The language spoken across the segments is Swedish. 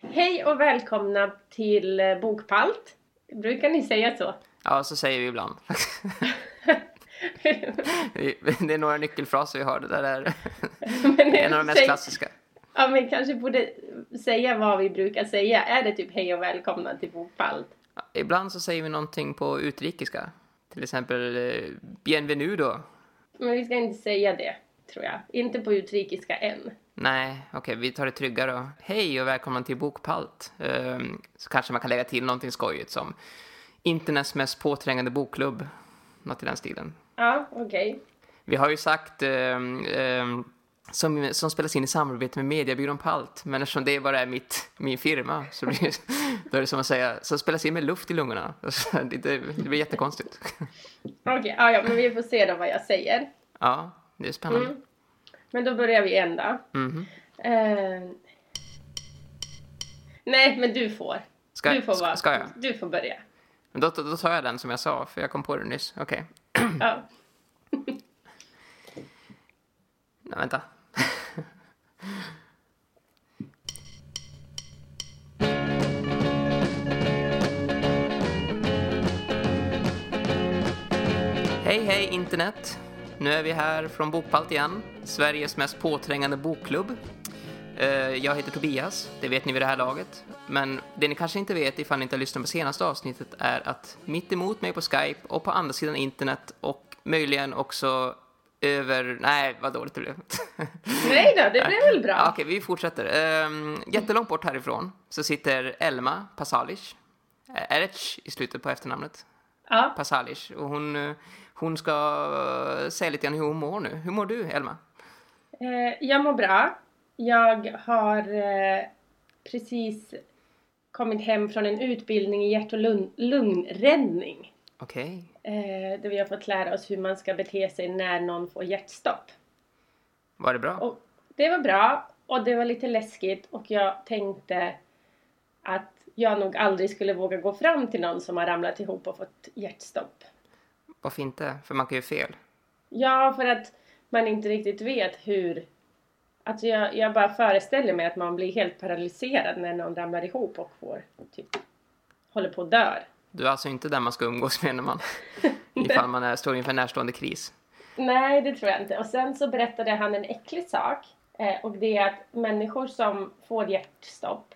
Hej och välkomna till eh, Bokpalt. Brukar ni säga så? Ja, så säger vi ibland. det är några nyckelfraser vi har. Det där är en av de mest klassiska. Ja, men kanske borde säga vad vi brukar säga. Är det typ hej och välkomna till Bokpalt? Ibland så säger vi någonting på utrikiska. Till exempel eh, bienvenudo. Men vi ska inte säga det, tror jag. Inte på utrikiska än. Nej, okej, vi tar det tryggare då. Hej och välkomna till Bokpalt. Ehm, så kanske man kan lägga till någonting skojigt som internets mest påträngande bokklubb. Något i den stilen. Ja, okej. Vi har ju sagt ehm, ehm, som, som spelas in i samarbete med mediebyrån Palt. Men eftersom det bara är mitt, min firma så blir då är det som att säga, som spelas in med luft i lungorna. Så Det, det, det blir jättekonstigt. Okej, ja, ja, men vi får se då vad jag säger. Ja, det är spännande. Mm. Men då börjar vi då. Mhm. Eh, Nej, men du får. Ska, du får vara... ska jag? Du får börja. Men Då, då, tar jag den som jag sa, för jag kom på det nyss. Okej. Ja. Nej, vänta. Hej, hej internet! Nu är vi här från Bokpalt igen, Sveriges mest påträngande bokklubb. Eh, Jag heter Tobias, det vet ni vid det här laget. Men det ni kanske inte vet ifall ni inte har lyssnat på senaste avsnittet är att mitt emot mig på Skype och på andra sidan internet och möjligen också över... Nej, vad dåligt det blev. Nej då, det blev väl bra? Ja, Okej, vi fortsätter. Um, jättelångt bort härifrån så sitter Elma Pasalic. Erec i slutet på efternamnet. Ja. Pasalic. Och hon, eh, hon ska eh, säga lite grann hur hon mår nu. Hur mår du, Elma? Eh, jag mår bra. Jag har eh, precis kommit hem från en utbildning i hjärt och lung- lungräddning. Okej. Eh, där vi har fått lära oss hur man ska bete sig när någon får hjärtstopp. Var det bra? Och det var bra och det var lite läskigt och jag tänkte att jag nog aldrig skulle våga gå fram till någon som har ramlat ihop och fått hjärtstopp. Varför inte? För man kan ju fel. Ja, för att man inte riktigt vet hur... Alltså jag, jag bara föreställer mig att man blir helt paralyserad när någon ramlar ihop och får typ håller på att dör. Du är alltså inte den man ska umgås med när man, ifall man är, står inför en närstående kris. Nej, det tror jag inte. Och sen så berättade han en äcklig sak. Eh, och det är att människor som får hjärtstopp,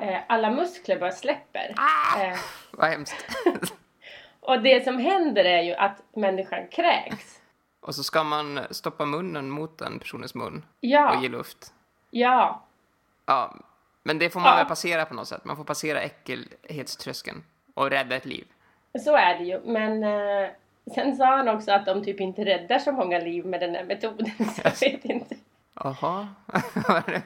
eh, alla muskler bara släpper. Eh, Vad hemskt. och det som händer är ju att människan kräks. Och så ska man stoppa munnen mot den personens mun och Ja, ge luft. ja. Ja, men det får man Ja. väl passera på något sätt. Man får passera äckelhetströskeln och rädda ett liv. Så är det ju. Men eh, sen sa han också att de typ inte räddar så många liv med den här metoden. Så jag vet inte. Jaha, var det,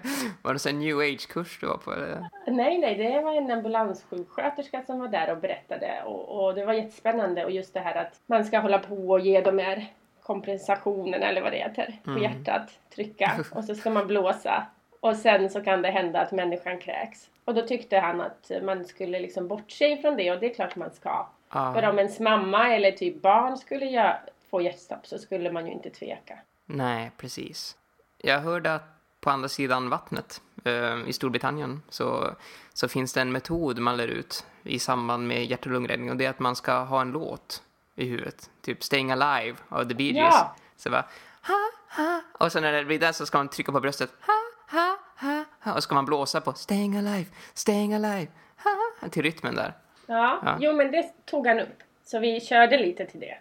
det en new age-kurs du var på? Eller? Nej, nej, det var en ambulanssjuksköterska som var där och berättade och, och det var jättespännande och just det här att man ska hålla på och ge de här kompensationerna eller vad det heter på Mm. hjärtat, trycka och så ska man blåsa och sen så kan det hända att människan kräks. Och då tyckte han att man skulle liksom bortse ifrån det och det är klart man ska. För Ja, om ens mamma eller typ barn skulle göra, få hjärtstopp så skulle man ju inte tveka. nej, precis. Jag hörde att på andra sidan vattnet eh, i Storbritannien så, så finns det en metod man lär ut i samband med hjärt och lungräddning och det är att man ska ha en låt i huvudet. Typ Staying Alive av The Bee Gees. Ja. Så bara ha, ha. Och sen när det blir där så ska man trycka på bröstet. Ha, ha, ha, ha. Och så ska man blåsa på Staying Alive, Staying Alive. Ha, till rytmen där. Ja, Ja. jo men det tog han upp. Så vi körde lite till det.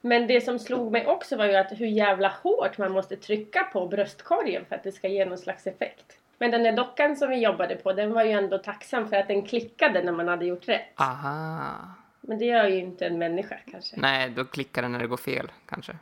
Men det som slog mig också var ju att hur jävla hårt man måste trycka på bröstkorgen för att det ska ge någon slags effekt. Men den där dockan som vi jobbade på den var ju ändå tacksam för att den klickade när man hade gjort rätt. Aha. Men det gör ju inte en människa kanske. Nej, då klickar den när det går fel kanske.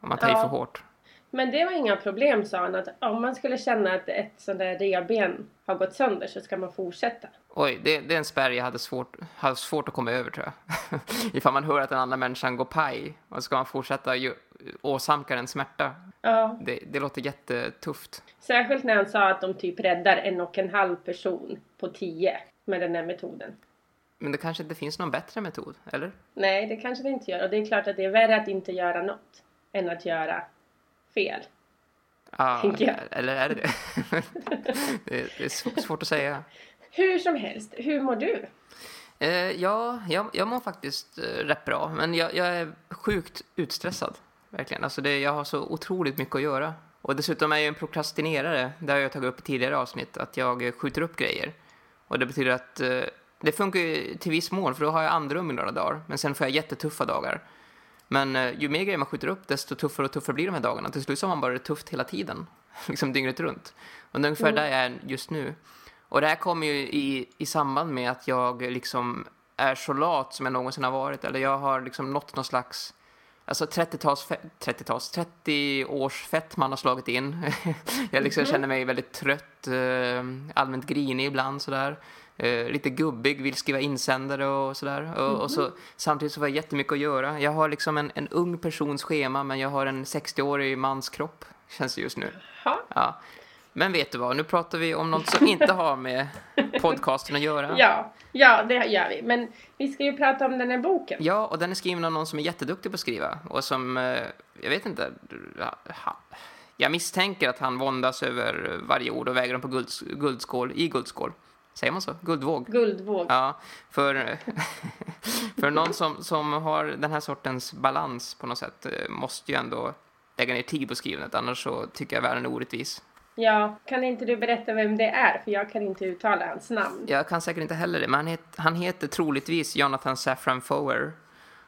Om man tar i Ja. för hårt. Men det var inga problem sa han att om man skulle känna att ett sånt där revben har gått sönder så ska man fortsätta. Oj, det, det är en spärr jag hade svårt, hade svårt att komma över tror jag. Ifall man hör att den andra människan går paj och ska man fortsätta ju, åsamka den smärta. Ja, Det, det låter jättetufft. särskilt när han sa att de typ räddar en och en halv person på tio med den här metoden. Men det kanske inte finns någon bättre metod, eller? Nej, det kanske det inte gör. Och det är klart att det är värre att inte göra något än att göra fel. Ja, eller är det det? det, är sv- svårt att säga. Hur som helst, hur mår du? Eh, ja, jag, jag mår faktiskt eh, rätt bra, men jag, jag är sjukt utstressad. Verkligen. Alltså det, jag har så otroligt mycket att göra. Och dessutom är jag en prokrastinerare. Det har jag tagit upp i tidigare avsnitt, att jag skjuter upp grejer. Och det betyder att eh, det funkar ju till viss mån, för då har jag andrum i några dagar. Men sen får jag jättetuffa dagar. Men eh, ju mer grejer man skjuter upp, desto tuffare och tuffare blir de här dagarna. Till slut så har man bara det tufft hela tiden. liksom dygnet runt. Och det är ungefär Mm. där jag är just nu. Och det här kommer ju i, i samband med att jag liksom är så lat som jag någonsin har varit. Eller jag har liksom nått någon slags Alltså 30-tals, fe- 30-tals, 30 års fett man har slagit in. jag liksom Mhm. känner mig väldigt trött, eh, allmänt grinig ibland sådär. Eh, lite gubbig, vill skriva insändare och sådär. Och, och så, samtidigt så har jag jättemycket att göra. Jag har liksom en, en ung persons schema men jag har en 60-årig mans kropp, känns det just nu. Ha? Ja. Men vet du vad, nu pratar vi om något som inte har med podcasten att göra. Ja, ja, det gör vi. Men vi ska ju prata om den här boken. Ja, och den är skriven av någon som är jätteduktig på att skriva. Och som, eh, jag vet inte, jag misstänker att han våndas över varje ord och väger dem på guld, guldskål, i guldskål. Säger man så? Guldvåg? Guldvåg. Ja, för, för någon som, som har den här sortens balans på något sätt eh, måste ju ändå lägga ner tid på skrivandet, annars så tycker jag världen är orättvis. Ja, kan inte du berätta vem det är? För jag kan inte uttala hans namn. Jag kan säkert inte heller det, men han, het, han heter troligtvis Jonathan Safran Foer.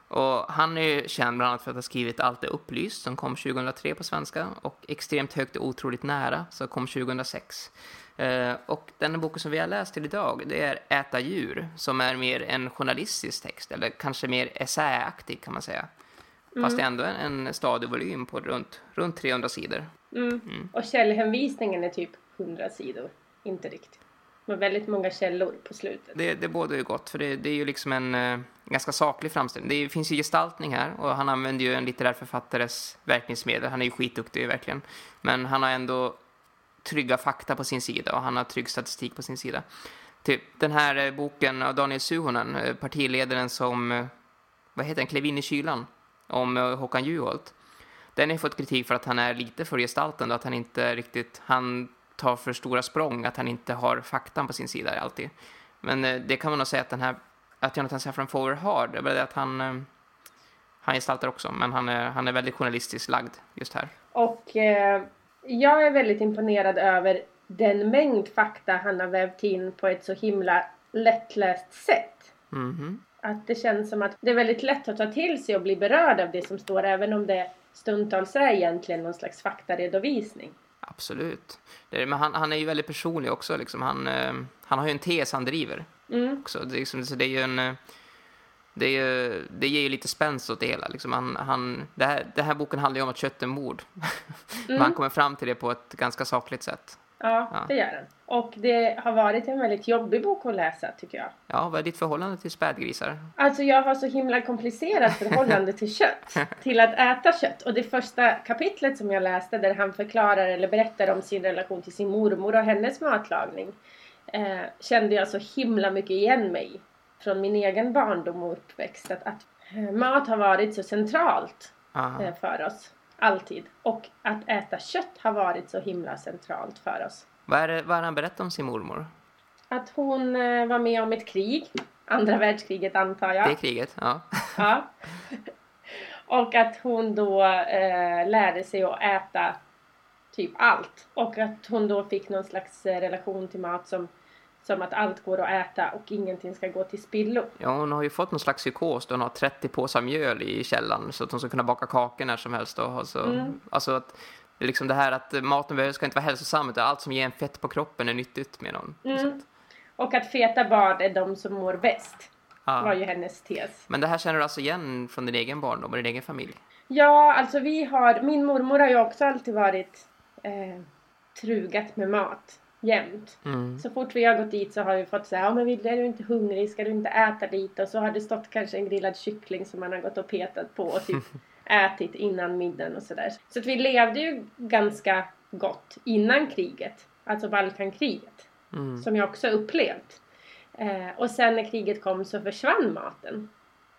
Och han är ju känd bland annat för att ha skrivit Allt är upplyst som kom 2003 på svenska och Extremt högt och otroligt nära som kom 2006. Eh, och den boken som vi har läst till idag det är Äta djur som är mer en journalistisk text eller kanske mer essäaktig kan man säga. Fast det är ändå en, en stadig volym på runt, runt 300 sidor. Mm. Och källhänvisningen är typ 100 sidor. Inte riktigt. Men väldigt många källor på slutet. Det, det bådar ju gott, för det, det är ju liksom en eh, ganska saklig framställning. Det finns ju gestaltning här och han använder ju en litterär författares verkningsmedel. Han är ju skitduktig verkligen. Men han har ändå trygga fakta på sin sida och han har trygg statistik på sin sida. Typ den här eh, boken av Daniel Suhonen, eh, partiledaren som, eh, vad heter den, klev in i kylan, om Håkan Juholt. Den har fått kritik för att han är lite för gestaltande, att han inte riktigt, han tar för stora språng, att han inte har faktan på sin sida alltid. Men det kan man nog säga att den här, att Jonathan Safran Foer har, det är bara det att han, han gestaltar också, men han är, han är väldigt journalistiskt lagd just här. Och eh, jag är väldigt imponerad över den mängd fakta han har vävt in på ett så himla lättläst sätt. Mhm. Att det känns som att det är väldigt lätt att ta till sig och bli berörd av det som står även om det stundtals är egentligen någon slags faktaredovisning. Absolut. Det är, men han, han är ju väldigt personlig också. Liksom. Han, eh, han har ju en tes han driver Mm. också. Det liksom, så det är ju en... Det, är, ju- det ger ju lite spänst åt det hela. Liksom han, han, det här, den här boken handlar ju om att kött är mord. Men han kommer fram till det på ett ganska sakligt sätt. Ja, Ja. det gör den. Och det har varit en väldigt jobbig bok att läsa tycker jag. Ja, vad är ditt förhållande till spädgrisar? Alltså jag har så himla komplicerat förhållande till kött. Till att äta kött. Och det första kapitlet som jag läste där han förklarar eller berättar om sin relation till sin mormor och hennes matlagning. Eh, kände jag så himla mycket igen mig. Från min egen barndom och uppväxt. Att, att mat har varit så centralt Aha. eh, för oss. Alltid. Och att äta kött har varit så himla centralt för oss. Vad är det, vad är han berättar om sin mormor? Att hon eh, var med om ett krig. Andra världskriget antar jag. Det kriget, ja. Ja. Och att hon då eh, lärde sig att äta typ allt. Och att hon då fick någon slags eh, relation till mat som, som att allt går att äta och ingenting ska gå till spillo. Ja, hon har ju fått någon slags psykos då hon har 30 påsar mjöl i källaren så att hon ska kunna baka kakor när som helst. Och så, Mm. Alltså att liksom det här att maten behöver- ska inte vara hälsosam utan allt som ger en fett på kroppen är nyttigt med någon. Mm. Och att feta barn är de som mår bäst. Ja. Var ju hennes tes. Men det här känner du alltså igen från din egen barndom och din egen familj? Ja, alltså vi har, min mormor har ju också alltid varit eh, trugat med mat. Jämt. Mm. Så fort vi har gått dit så har vi fått säga, ja men vill är du inte hungrig, ska du inte äta lite? Och så har det stått kanske en grillad kyckling som man har gått och petat på och typ ätit innan middagen och sådär. Så att vi levde ju ganska gott innan kriget. Alltså Balkankriget. Mm. Som jag också upplevt. Eh, och sen när kriget kom så försvann maten.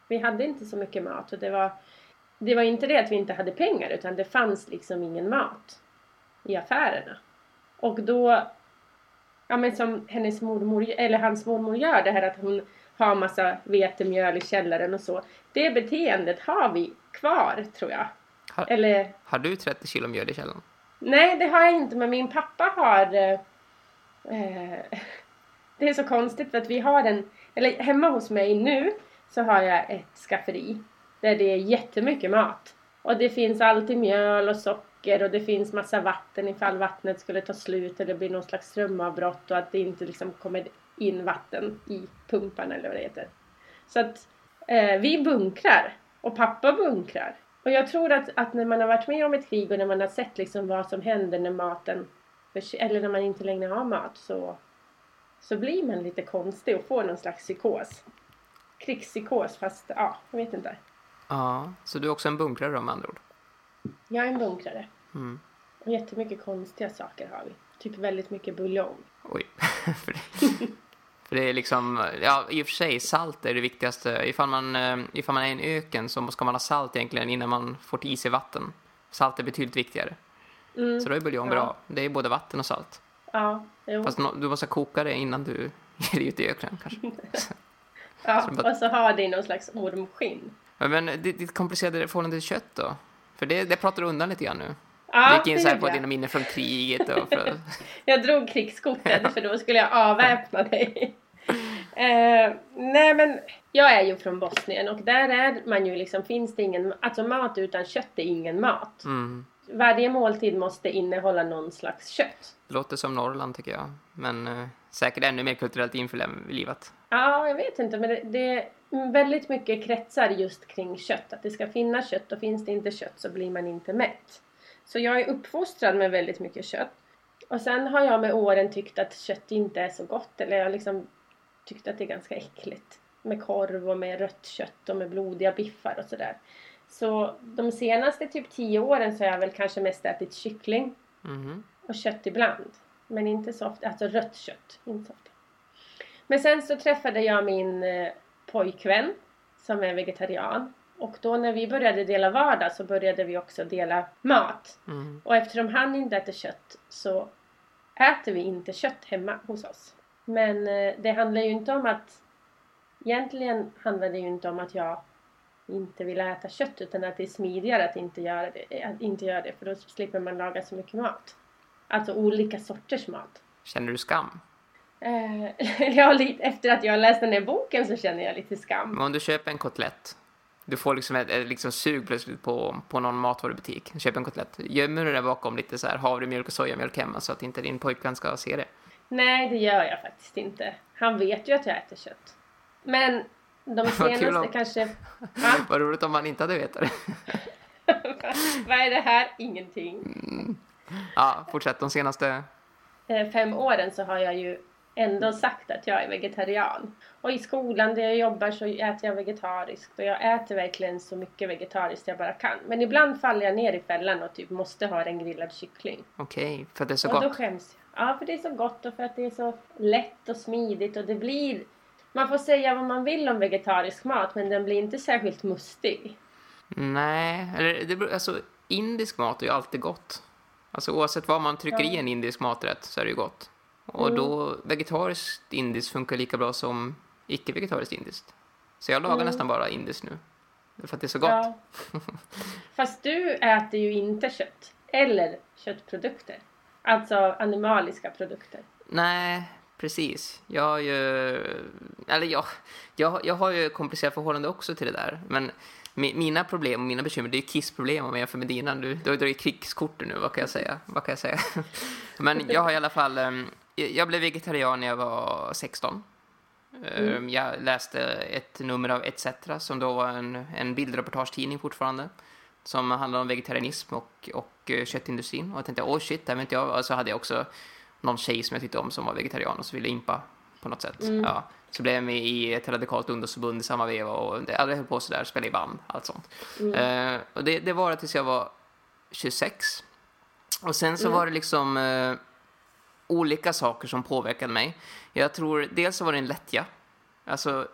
Vi hade inte så mycket mat och det var det var inte det att vi inte hade pengar utan det fanns liksom ingen mat i affärerna. Och då ja men som hennes mormor, eller hans mormor gör, det här att hon har massa vetemjöl i källaren och så. Det beteendet har vi kvar tror jag. Har, Eller har du 30 kilo mjöl i källaren? nej, det har jag inte, men min pappa har eh, eh, Det är så konstigt för att vi har en, eller hemma hos mig nu så har jag ett skafferi där det är jättemycket mat. Och det finns alltid mjöl och socker och det finns massa vatten ifall vattnet skulle ta slut eller bli någon slags strömavbrott och att det inte liksom kommer in vatten i pumparna eller vad det heter. Så att eh, vi bunkrar och pappa bunkrar. Och jag tror att, att när man har varit med om ett krig och när man har sett liksom vad som händer när maten eller när man inte längre har mat så, så blir man lite konstig och får någon slags psykos. Krigspsykos fast ja, jag vet inte. Ja, så du är också en bunkrare om med andra ord? Jag är en bunkrare. Mm. Och jättemycket konstiga saker har vi. Typ väldigt mycket buljong. Oj. för, det, för det är liksom, ja i och för sig salt är det viktigaste. Ifall man, eh, ifall man är i en öken så ska man ha salt egentligen innan man får is i vatten. Salt är betydligt viktigare. Mm. Så då är buljong Ja. bra. Det är både vatten och salt. Ja, jo. Fast no, du måste koka det innan du ger dig ut i öknen kanske. ja. så bara- Och så har det någon slags ormskinn. Men ditt komplicerade förhållande till kött då? För det, det pratar du undan lite grann nu. Ja, du gick in så här på jag. dina minnen från kriget och för, Jag drog krigskortet för då skulle jag avväpna dig. Eh, nej men jag är ju från Bosnien och där är man ju liksom, finns det ingen, alltså mat utan kött är ingen mat. mm. Varje måltid måste innehålla någon slags kött. Det låter som Norrland tycker jag. Men eh, säkert ännu mer kulturellt införlivat. Ja, jag vet inte men det, det väldigt mycket kretsar just kring kött. Att det ska finnas kött och finns det inte kött så blir man inte mätt. Så jag är uppfostrad med väldigt mycket kött. Och sen har jag med åren tyckt att kött inte är så gott. Eller jag har liksom tyckt att det är ganska äckligt. Med korv och med rött kött och med blodiga biffar och sådär. Så de senaste typ tio åren så har jag väl kanske mest ätit kyckling Mhm. och kött ibland. Men inte så ofta, alltså rött kött. Inte så ofta. Men sen så träffade jag min eh, pojkvän som är vegetarian. Och då när vi började dela vardag så började vi också dela mat. Mm. Och eftersom han inte äter kött så äter vi inte kött hemma hos oss. Men eh, det handlar ju inte om att... Egentligen handlar det ju inte om att jag inte vill äta kött utan att det är smidigare att inte göra det, att inte göra det för då slipper man laga så mycket mat. Alltså olika sorters mat. Känner du skam? Eh, ja, lite, efter att jag läst den här boken så känner jag lite skam. Men om du köper en kotlett. Du får liksom ett, liksom sug plötsligt på, på någon matvarubutik. Köp en kotlett. Gömmer du det bakom lite så här havremjölk och sojamjölk hemma så att inte din pojkvän ska se det? Nej, det gör jag faktiskt inte. Han vet ju att jag äter kött. Men de senaste om- kanske... Va? Vad roligt om man inte hade vetat det. Vad är det här? Ingenting. Ja, fortsätt. De senaste... Eh, Fem åren så har jag ju ändå sagt att jag är vegetarian. Och i skolan där jag jobbar så äter jag vegetariskt. Och jag äter verkligen så mycket vegetariskt jag bara kan. Men ibland faller jag ner i fällan och typ måste ha en grillad kyckling. Okej, för att det är så och då gott. skäms jag. Ja, för det är så gott och för att det är så lätt och smidigt och det blir... Man får säga vad man vill om vegetarisk mat men den blir inte särskilt mustig. Nej, eller det beror, alltså indisk mat är ju alltid gott. Alltså oavsett vad man trycker i en indisk maträtt så är det ju gott. Och Mm. då vegetariskt indiskt funkar lika bra som icke-vegetariskt indiskt. Så jag lagar Mm. nästan bara indiskt nu. För att det är så gott. Ja. Fast du äter ju inte kött. Eller köttprodukter. Alltså animaliska produkter. Nej, precis. Jag har ju... Eller jag, jag, jag har ju komplicerat förhållande också till det där. Men mi- mina problem och mina bekymmer, det är ju kissproblem om jag jämför med dina. Du, du har ju dragit krigskorten nu, vad kan jag säga? Vad kan jag säga? Men jag har i alla fall... Jag blev vegetarian när jag var 16. Ehm, Jag läste ett nummer av ETC, som då var en, en bildreportagetidning fortfarande. Som handlade om vegetarianism och, och eh, köttindustrin. Och jag tänkte, åh shit, det vet inte jag. Och så hade jag också någon tjej som jag tyckte om som var vegetarian och så ville impa på något sätt. Ja. Så blev jag med i ett radikalt ungdomsförbund i samma veva och det, jag höll på sådär, spelade i band, allt sånt. Eh, och det, det var tills jag var 26. Och sen så var det liksom eh, olika saker som påverkade mig. Jag tror, dels så var det en lättja. Alltså,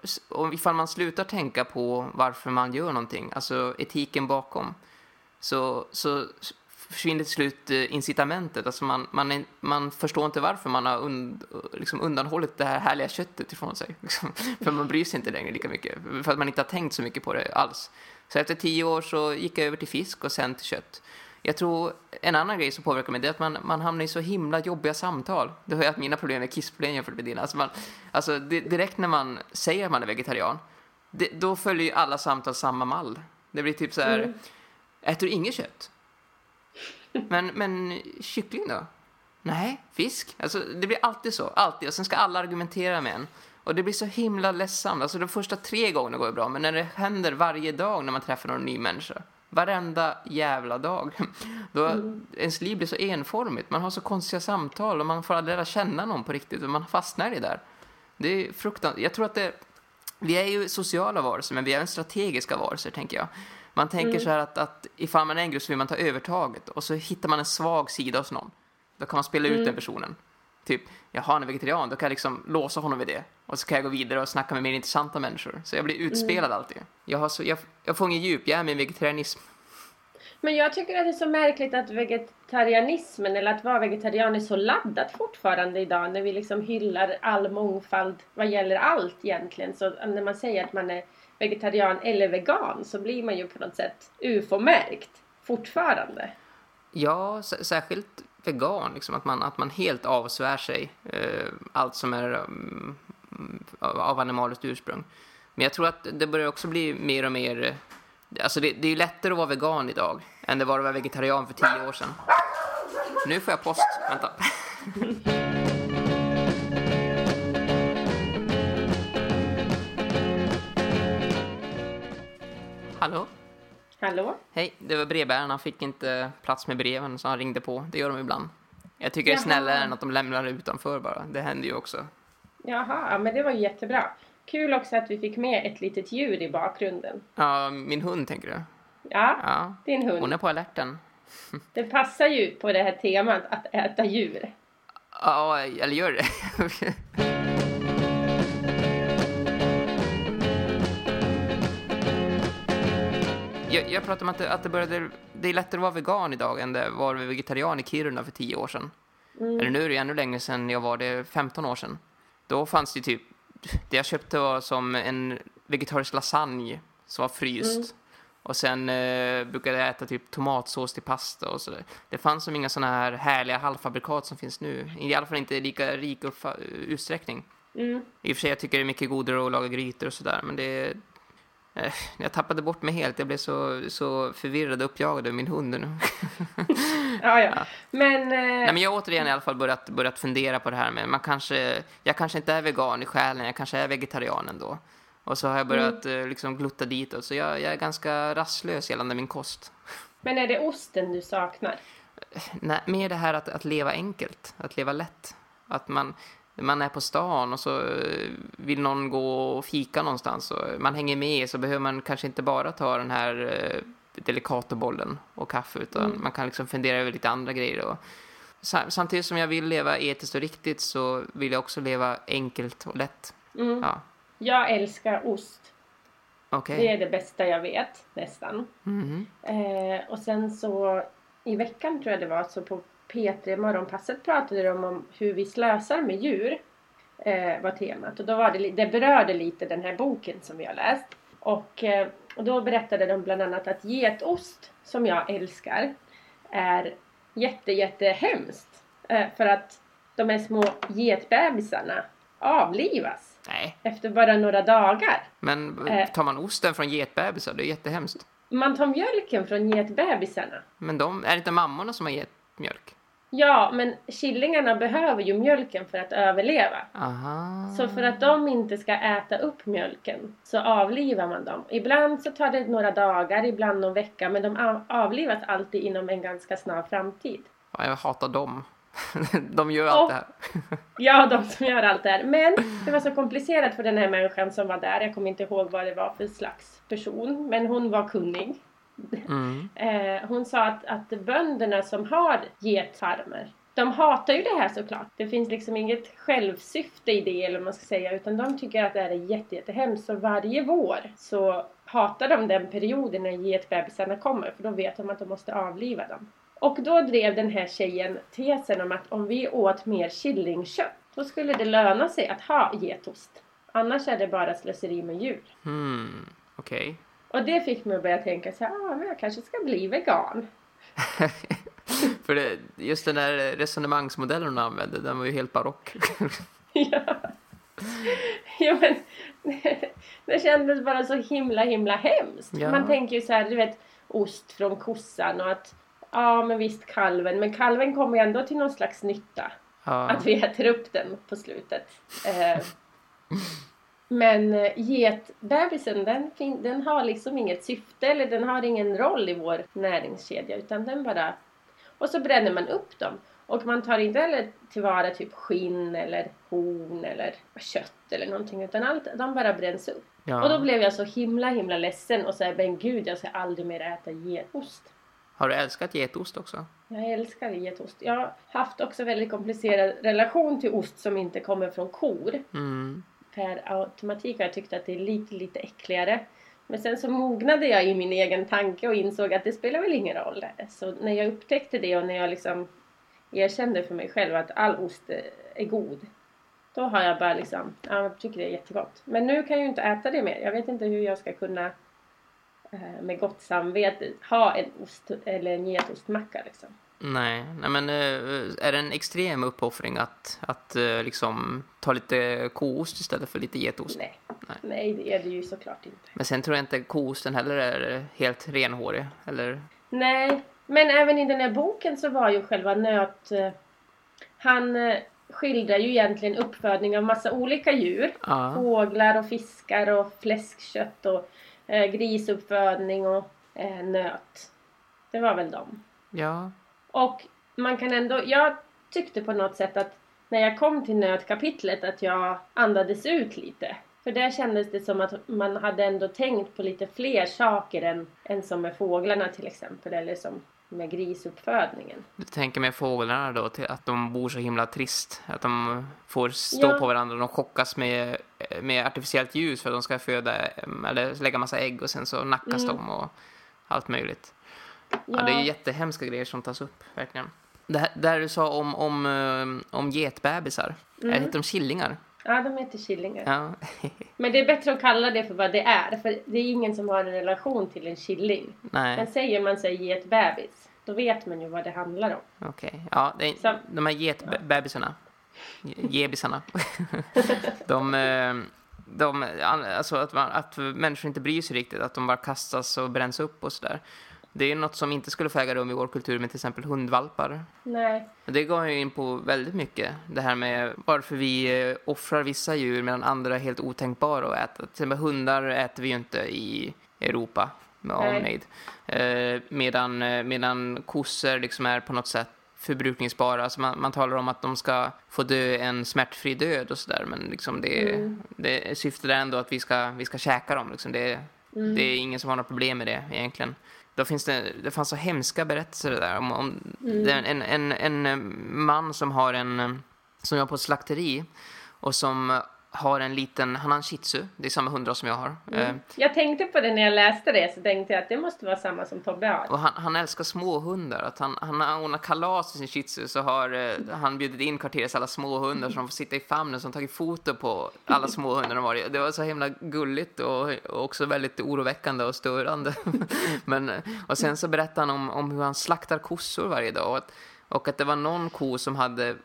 ifall man slutar tänka på varför man gör någonting, alltså etiken bakom, så, så försvinner till slut eh, incitamentet. Alltså man, man, är, man förstår inte varför man har und, liksom undanhållit det här härliga köttet ifrån sig. Liksom. För man bryr sig inte längre lika mycket. För att man inte har tänkt så mycket på det alls. Så efter tio år så gick jag över till fisk och sen till kött. Jag tror en annan grej som påverkar mig det är att man, man hamnar i så himla jobbiga samtal. Det har jag haft mina problem med kissproblem jämfört med dina. Alltså, man, alltså direkt när man säger att man är vegetarian, det, då följer ju alla samtal samma mall. Det blir typ så här, mm. äter du inget kött? Men, men kyckling då? Nej, fisk. Alltså, det blir alltid så. Alltid. Och sen ska alla argumentera med en. Och det blir så himla ledsamt. Alltså de första tre gångerna går det bra, men när det händer varje dag när man träffar någon ny människa, varenda jävla dag, då mm. ens liv blir så enformigt. Man har så konstiga samtal och man får aldrig lära känna någon på riktigt och man fastnar i det där. Det är fruktansvärt. Jag tror att det, vi är ju sociala varelser, men vi är även strategiska varelser, tänker jag. Man tänker mm. så här att, att ifall man är en grupp så vill man ta övertaget och så hittar man en svag sida hos någon. Då kan man spela ut mm. den personen. Typ, jaha, han är vegetarian, då kan jag liksom låsa honom vid det. Och så kan jag gå vidare och snacka med mer intressanta människor. Så jag blir utspelad mm. alltid. Jag, har så, jag, jag får ingen djup, jag är min vegetarianism. Men jag tycker att det är så märkligt att vegetarianismen, eller att vara vegetarian, är så laddat fortfarande idag. När vi liksom hyllar all mångfald vad gäller allt egentligen. Så när man säger att man är vegetarian eller vegan så blir man ju på något sätt ufo-märkt fortfarande. Ja, särskilt vegan, liksom, att, man, att man helt avsvär sig eh, allt som är um, av animaliskt ursprung. Men jag tror att det börjar också bli mer och mer... Eh, alltså det, det är ju lättare att vara vegan idag än det var att vara vegetarian för tio år sedan. Nu får jag post. Vänta. Hallå? Hallå? Hej, det var brevbäraren. Han fick inte plats med breven så han ringde på. Det gör de ibland. Jag tycker Jaha. det är snällare än att de lämnar det utanför bara. Det händer ju också. Jaha, men det var jättebra. Kul också att vi fick med ett litet djur i bakgrunden. Ja, min hund tänker du? Ja, ja. din hund. Hon är på alerten. Det passar ju på det här temat att äta djur. Ja, eller gör det? jag, jag pratade om att det, att det började... Det är lättare att vara vegan idag än det var vegetarian i Kiruna för tio år sedan. Mm. Eller nu är det ännu längre sedan jag var det 15 år sedan. Då fanns det typ... Det jag köpte var som en vegetarisk lasagne som var fryst. Mm. Och sen eh, brukade jag äta typ tomatsås till pasta och sådär. Det fanns som inga sådana här härliga halvfabrikat som finns nu. I alla fall inte i lika rik utsträckning. Mm. I och för sig jag tycker det är mycket godare att laga grytor och sådär. Men det, jag tappade bort mig helt. Jag blev så, så förvirrad och uppjagad över min hund nu. ja, ja. Men, eh... Nej, men jag har återigen i alla fall börjat, börjat fundera på det här med man kanske, jag kanske inte är vegan i själen, jag kanske är vegetarian ändå. Och så har jag börjat mm. Eh, liksom glutta ditåt. Så jag, jag är ganska rastlös gällande min kost. Men är det osten du saknar? Nej, mer det här att, att leva enkelt, att leva lätt. Att man, man är på stan och så eh, vill någon gå och fika någonstans och man hänger med så behöver man kanske inte bara ta den här eh, delikatobollen och kaffe utan mm. man kan liksom fundera över lite andra grejer och samtidigt som jag vill leva etiskt och riktigt så vill jag också leva enkelt och lätt. Mm. Ja. Jag älskar ost. Okay. Det är det bästa jag vet, nästan. Mm. Eh, och sen så i veckan tror jag det var så på P3 Morgonpasset pratade de om hur vi slösar med djur. Eh, var temat. Och då var det, det berörde lite den här boken som vi har läst. Och, eh, och då berättade de bland annat att getost, som jag älskar, är jätte, jätte hemskt. Eh, för att de här små getbebisarna avlivas. Nej. Efter bara några dagar. Men eh, tar man osten från getbebisar? Det är jättehemskt. Man tar mjölken från getbebisarna. Men de, är det inte mammorna som har gett mjölk? Ja, men killingarna behöver ju mjölken för att överleva. Aha. Så för att de inte ska äta upp mjölken så avlivar man dem. Ibland så tar det några dagar, ibland någon vecka, men de avlivas alltid inom en ganska snar framtid. Ja, jag hatar dem. De gör allt Och, det här. ja, de som gör allt det här. Men det var så komplicerat för den här människan som var där. Jag kommer inte ihåg vad det var för slags person. Men hon var kunnig. Mm. Eh, hon sa att, att bönderna som har getfarmer de hatar ju det här såklart. Det finns liksom inget självsyfte i det eller vad man ska säga utan de tycker att det här är jätte, jättehemskt. Så varje vår så hatar de den perioden när getbebisarna kommer för då vet de att de måste avliva dem. Och då drev den här tjejen tesen om att om vi åt mer killingkött då skulle det löna sig att ha getost. Annars är det bara slöseri med djur. Hmm, okej. Och det fick mig att börja tänka så här, ah, men jag kanske ska bli vegan. För det, just den där resonemangsmodellen hon använde, den var ju helt barock. ja. ja, men det kändes bara så himla, himla hemskt. Ja. Man tänker ju så här, du vet, ost från kossan och att ja, men visst kalven, men kalven kommer ju ändå till någon slags nytta. Ja. Att vi äter upp den på slutet. Eh, men eh, getbebisen den, den har liksom inget syfte eller den har ingen roll i vår näringskedja utan den bara... Och så bränner man upp dem. Och man tar inte heller tillvara typ skinn eller horn eller kött eller någonting utan allt, de bara bränns upp. Ja. Och då blev jag så himla himla ledsen och sa men gud jag ska aldrig mer äta getost. Har du älskat getost också? Jag älskar getost. Jag har haft också väldigt komplicerad relation till ost som inte kommer från kor. Mm. Per automatik har jag tyckt att det är lite, lite äckligare. Men sen så mognade jag i min egen tanke och insåg att det spelar väl ingen roll. Så när jag upptäckte det och när jag liksom erkände för mig själv att all ost är- god. Då har jag bara liksom, ja jag tycker det är jättegott. Men nu kan jag ju inte äta det mer. Jag vet inte hur jag ska kunna eh, med gott samvete ha en ost eller en getostmacka liksom. Nej, nej men eh, är det en extrem uppoffring att, att eh, liksom ta lite koost istället för lite getost? Nej. Nej. Nej, det är det ju såklart inte. Men sen tror jag inte koosten heller är helt renhårig. Eller? Nej, men även i den här boken så var ju själva nöt... eh, Han skildrar ju egentligen uppfödning av massa olika djur. Ja. Fåglar och fiskar och fläskkött och eh, grisuppfödning och eh, nöt. Det var väl dem. Ja. Och man kan ändå... Jag tyckte på något sätt att när jag kom till nötkapitlet att jag andades ut lite. För där kändes det som att man hade ändå tänkt på lite fler saker än, än som med fåglarna till exempel. Eller som med grisuppfödningen. Du tänker med fåglarna då, till att de bor så himla trist. Att de får stå Ja. på varandra de chockas med, med artificiellt ljus för att de ska föda eller lägga massa ägg och sen så nackas Mm. de och allt möjligt. Ja. det är jättehemska grejer som tas upp, verkligen. Det här, det här du sa om, om, eh, om getbebisar, mm. heter de killingar? Ja, de heter killingar. Ja. Men det är bättre att kalla det för vad det är. För det är ingen som har en relation till en killing. Men Nej, säger man sig getbebis, då vet man ju vad det handlar om. okej. Ja, det är, Så- de här getbebisarna, gebisarna, de, eh, de, alltså att, man, att människor inte bryr sig riktigt, att de bara kastas och bränns upp och sådär. Det är något som inte skulle få äga rum i vår kultur med till exempel hundvalpar. Nej. Det går ju in på väldigt mycket. Det här med varför vi eh, offrar vissa djur medan andra är helt otänkbara att äta. Till exempel hundar äter vi ju inte i Europa med Nej. avmade. Eh, medan, eh, medan kossor liksom är på något sätt förbrukningsbara. Alltså man, man talar om att de ska få dö en smärtfri död och sådär. Men liksom det, Mm. det syftet är ändå att vi ska, vi ska käka dem. Liksom det, Mm. det är ingen som har något problem med det egentligen. Då finns det, det fanns så hemska berättelser där om, om Mm. en, en, en man som har en, som jobbar på ett slakteri och som har en liten, han har en shih tzu, det är samma hundras som jag har. Eh, Mm. Jag tänkte på det när jag läste det så tänkte jag att det måste vara samma som Tobbe har. Och han, han älskar småhundar. Att han, han har ordnat kalas till sin shih tzu så har eh, han bjudit in kvarterets alla småhundar som får sitta i famnen som tagit foto på alla småhundar de har. Det var så himla gulligt och, och också väldigt oroväckande och störande. Men, eh, och sen så berättade han om, om hur han slaktar kossor varje dag och att, och att det var någon ko som hade eh,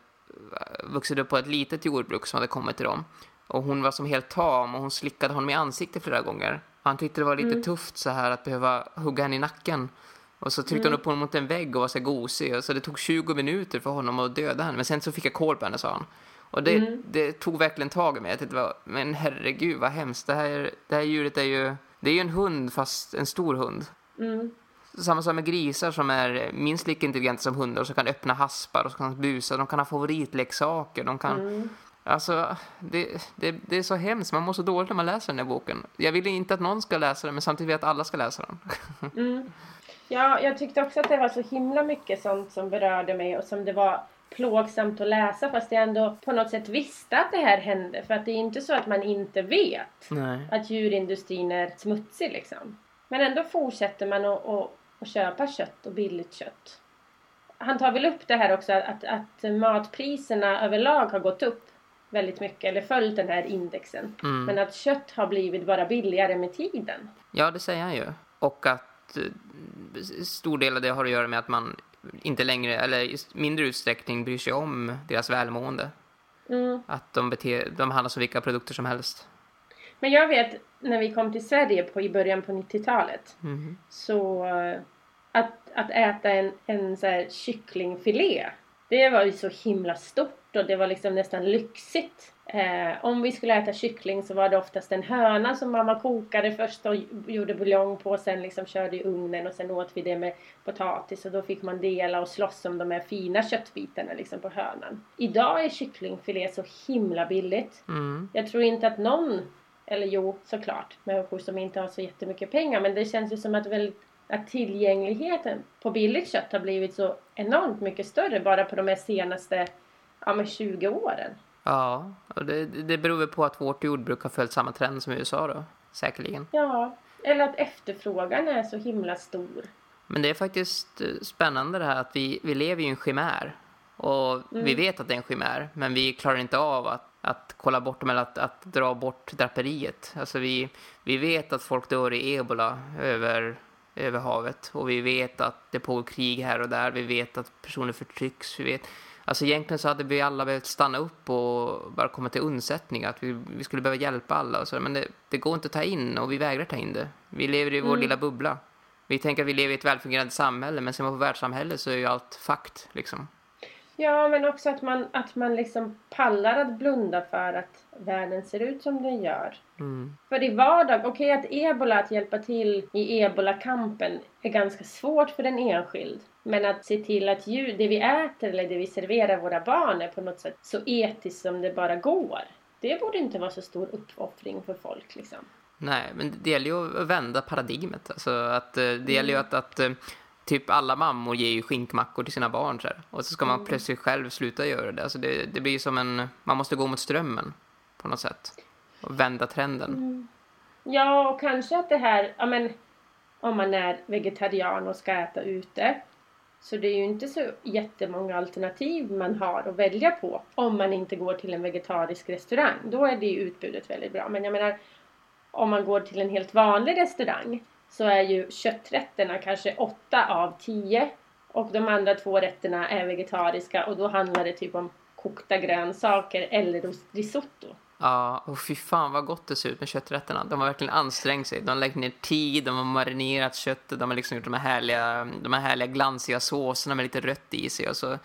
vuxit upp på ett litet jordbruk som hade kommit till dem. Och hon var som helt tam och hon slickade honom i ansiktet flera gånger. Han tyckte det var lite tufft så här att behöva hugga henne i nacken. Och så tryckte hon upp honom mot en vägg och var så gosig. Och så det tog 20 minuter för honom att döda henne. Men sen så fick jag koll på henne, sa han. Och det, det tog verkligen tag i mig. Jag tänkte, men herregud vad hemskt. Det här, det här djuret är ju, det är ju en hund fast en stor hund. Mm. Samma sak med grisar som är minst lika intelligenta som hundar och som kan öppna haspar och som kan busa. De kan ha favoritleksaker. De kan... Alltså, det, det, det är så hemskt. Man mår så dåligt när man läser den här boken. Jag vill inte att någon ska läsa den, men samtidigt vill jag att alla ska läsa den. Mm. Ja, jag tyckte också att det var så himla mycket sånt som berörde mig och som det var plågsamt att läsa fast jag ändå på något sätt visste att det här hände. För att det är inte så att man inte vet Nej. att djurindustrin är smutsig liksom. Men ändå fortsätter man att, att, att köpa kött och billigt kött. han tar väl upp det här också att, att matpriserna överlag har gått upp väldigt mycket eller följt den här indexen. Mm. Men att kött har blivit bara billigare med tiden. Ja, det säger han ju. Och att eh, stor del av det har att göra med att man inte längre, eller i mindre utsträckning bryr sig om deras välmående. Mm. Att de, beter, de handlar som vilka produkter som helst. Men jag vet när vi kom till Sverige på, i början på 90-talet Mm. så eh, att, att äta en, en så här kycklingfilé det var ju så himla stort och det var liksom nästan lyxigt. Eh, om vi skulle äta kyckling så var det oftast en höna som mamma kokade först och gjorde buljong på och sen liksom körde i ugnen och sen åt vi det med potatis och då fick man dela och slåss om de här fina köttbitarna liksom på hönan. Idag är kycklingfilé så himla billigt. Mm. Jag tror inte att någon, eller jo såklart, människor som inte har så jättemycket pengar men det känns ju som att, väl, att tillgängligheten på billigt kött har blivit så enormt mycket större bara på de här senaste ja, men 20 åren. Ja, och det, det beror väl på att vårt jordbruk har följt samma trend som USA då, säkerligen. Ja, eller att efterfrågan är så himla stor. Men det är faktiskt eh, spännande det här att vi, vi lever i en chimär. Och vi vet att det är en chimär, men vi klarar inte av att, att kolla bort dem eller att, att dra bort draperiet. Alltså vi, vi vet att folk dör i ebola över, över havet och vi vet att det pågår krig här och där. Vi vet att personer förtrycks. Vi vet, alltså egentligen så hade vi alla behövt stanna upp och bara komma till undsättning. Att vi, vi skulle behöva hjälpa alla och så. Men det, det går inte att ta in och vi vägrar ta in det. Vi lever i vår lilla bubbla. Vi tänker att vi lever i ett välfungerande samhälle, men ser man på världssamhället så är ju allt fakt liksom. Ja, men också att man, att man liksom pallar att blunda för att världen ser ut som den gör. Mm. För i vardag, okej att ebola, att hjälpa till i ebola-kampen är ganska svårt för en enskild. Men att se till att djur, det vi äter eller det vi serverar våra barn är på något sätt så etiskt som det bara går. Det borde inte vara så stor uppoffring för folk liksom. Nej, men det gäller ju att vända paradigmet. Alltså att, eh, det gäller ju att, att eh, typ alla mammor ger ju skinkmackor till sina barn så här. Och så ska man plötsligt själv sluta göra det. Alltså det, det blir som en, man måste gå mot strömmen på något sätt. Och vända trenden. Ja, och kanske att det här, ja men om man är vegetarian och ska äta ute. Så det är ju inte så jättemånga alternativ man har att välja på om man inte går till en vegetarisk restaurang. Då är det utbudet väldigt bra. Men jag menar, om man går till en helt vanlig restaurang så är ju kötträtterna kanske 8 av 10 och de andra två rätterna är vegetariska och då handlar det typ om kokta grönsaker eller risotto. Ja, och fy fan vad gott det ser ut med kötträtterna. De har verkligen ansträngt sig. De har lagt ner tid, de har marinerat köttet, de har liksom gjort de här härliga, de här härliga glansiga såserna med lite rött i sig och så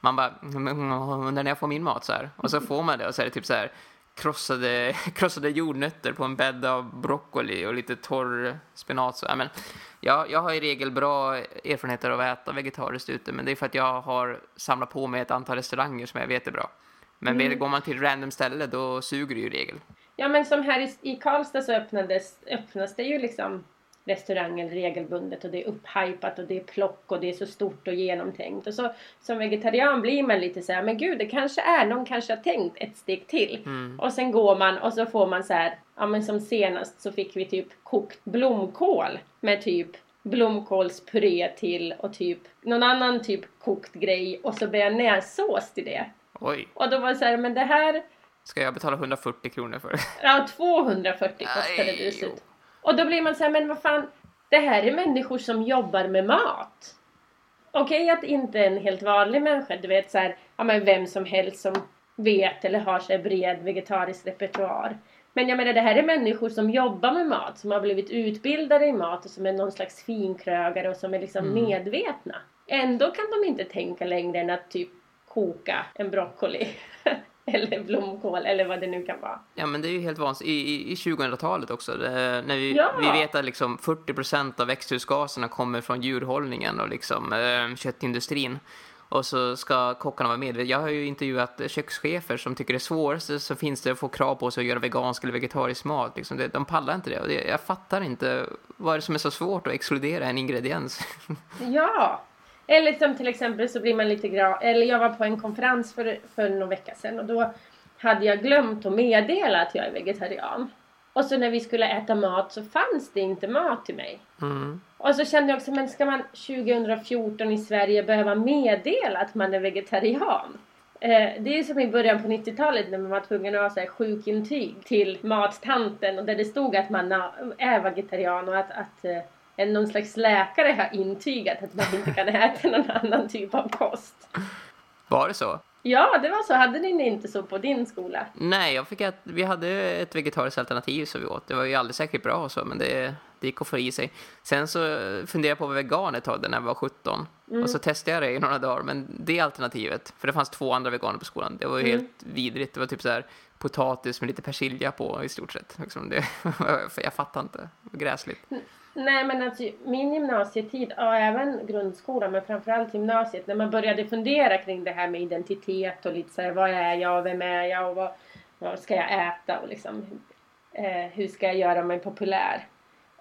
man bara, mm, mm, mm, undrar när jag får min mat så här. Och så får man det och så är det typ så här krossade, krossade jordnötter på en bädd av broccoli och lite torr spenat. Så, men, jag, jag har i regel bra erfarenheter av att äta vegetariskt ute, men det är för att jag har samlat på mig ett antal restauranger som jag vet är bra. Men går man till random ställe, då suger det ju i regel. Ja men som här i, i Karlstad så öppnades, öppnas det ju liksom restauranger regelbundet och det är upphypat och det är plock och det är så stort och genomtänkt. Och så som vegetarian blir man lite så här, men gud det kanske är, någon kanske har tänkt ett steg till. Och sen går man och så får man så här, ja men som senast så fick vi typ kokt blomkål med typ blomkålspuré till och typ någon annan typ kokt grej och så bearnaisesås till det. Oj, Och då var det så här, men det här ska jag betala 140 kronor för? Ja, 240 kostade det slut. Och då blir man så här, men vad fan, det här är människor som jobbar med mat. Okej att inte en helt vanlig människa, du vet så här, ja men vem som helst som vet eller har så bred vegetarisk repertoar. Men jag menar det här är människor som jobbar med mat, som har blivit utbildade i mat och som är någon slags finkrögare och som är liksom medvetna. Ändå kan de inte tänka längre än att typ koka en broccoli. eller blomkål eller vad det nu kan vara. Ja, men det är ju helt vansinnigt. I, i, i 2000-talet också, det, när vi, Ja. vi vet att liksom 40% av växthusgaserna kommer från djurhållningen och liksom, eh, köttindustrin. Och så ska kockarna vara medvetna. Jag har ju intervjuat kökschefer som tycker det svåraste så finns det att få krav på sig att göra vegansk eller vegetarisk mat. Liksom det, de pallar inte det. Och det. Jag fattar inte vad är det som är så svårt att exkludera en ingrediens. Ja! Eller som till exempel så blir man lite glad. Eller jag var på en konferens för, för några veckor sedan och då hade jag glömt att meddela att jag är vegetarian. Och så när vi skulle äta mat så fanns det inte mat till mig. Mm. Och så kände jag också, men ska man 2014 i Sverige behöva meddela att man är vegetarian? Eh, det är som i början på 90-talet när man var tvungen att ha så här sjukintyg till mattanten och där det stod att man är vegetarian och att, att eh, någon slags läkare har intygat att man inte kan äta någon annan typ av kost. Var det så? Ja, det var så. Hade ni inte så på din skola? Nej, jag fick att vi hade ett vegetariskt alternativ som vi åt. Det var ju aldrig säkert bra och så, men det, det gick att få i sig. Sen så funderade jag på att vara vegan ett tag när jag var 17. Mm. Och så testade jag det i några dagar, men det alternativet, för det fanns två andra veganer på skolan, det var ju Mm. helt vidrigt. Det var typ så här potatis med lite persilja på i stort sett. Liksom det, jag fattar inte. Gräsligt. Nej men alltså min gymnasietid och även grundskolan men framförallt gymnasiet när man började fundera kring det här med identitet och lite så här, vad är jag och vem är jag och vad, vad ska jag äta och liksom eh, hur ska jag göra mig populär?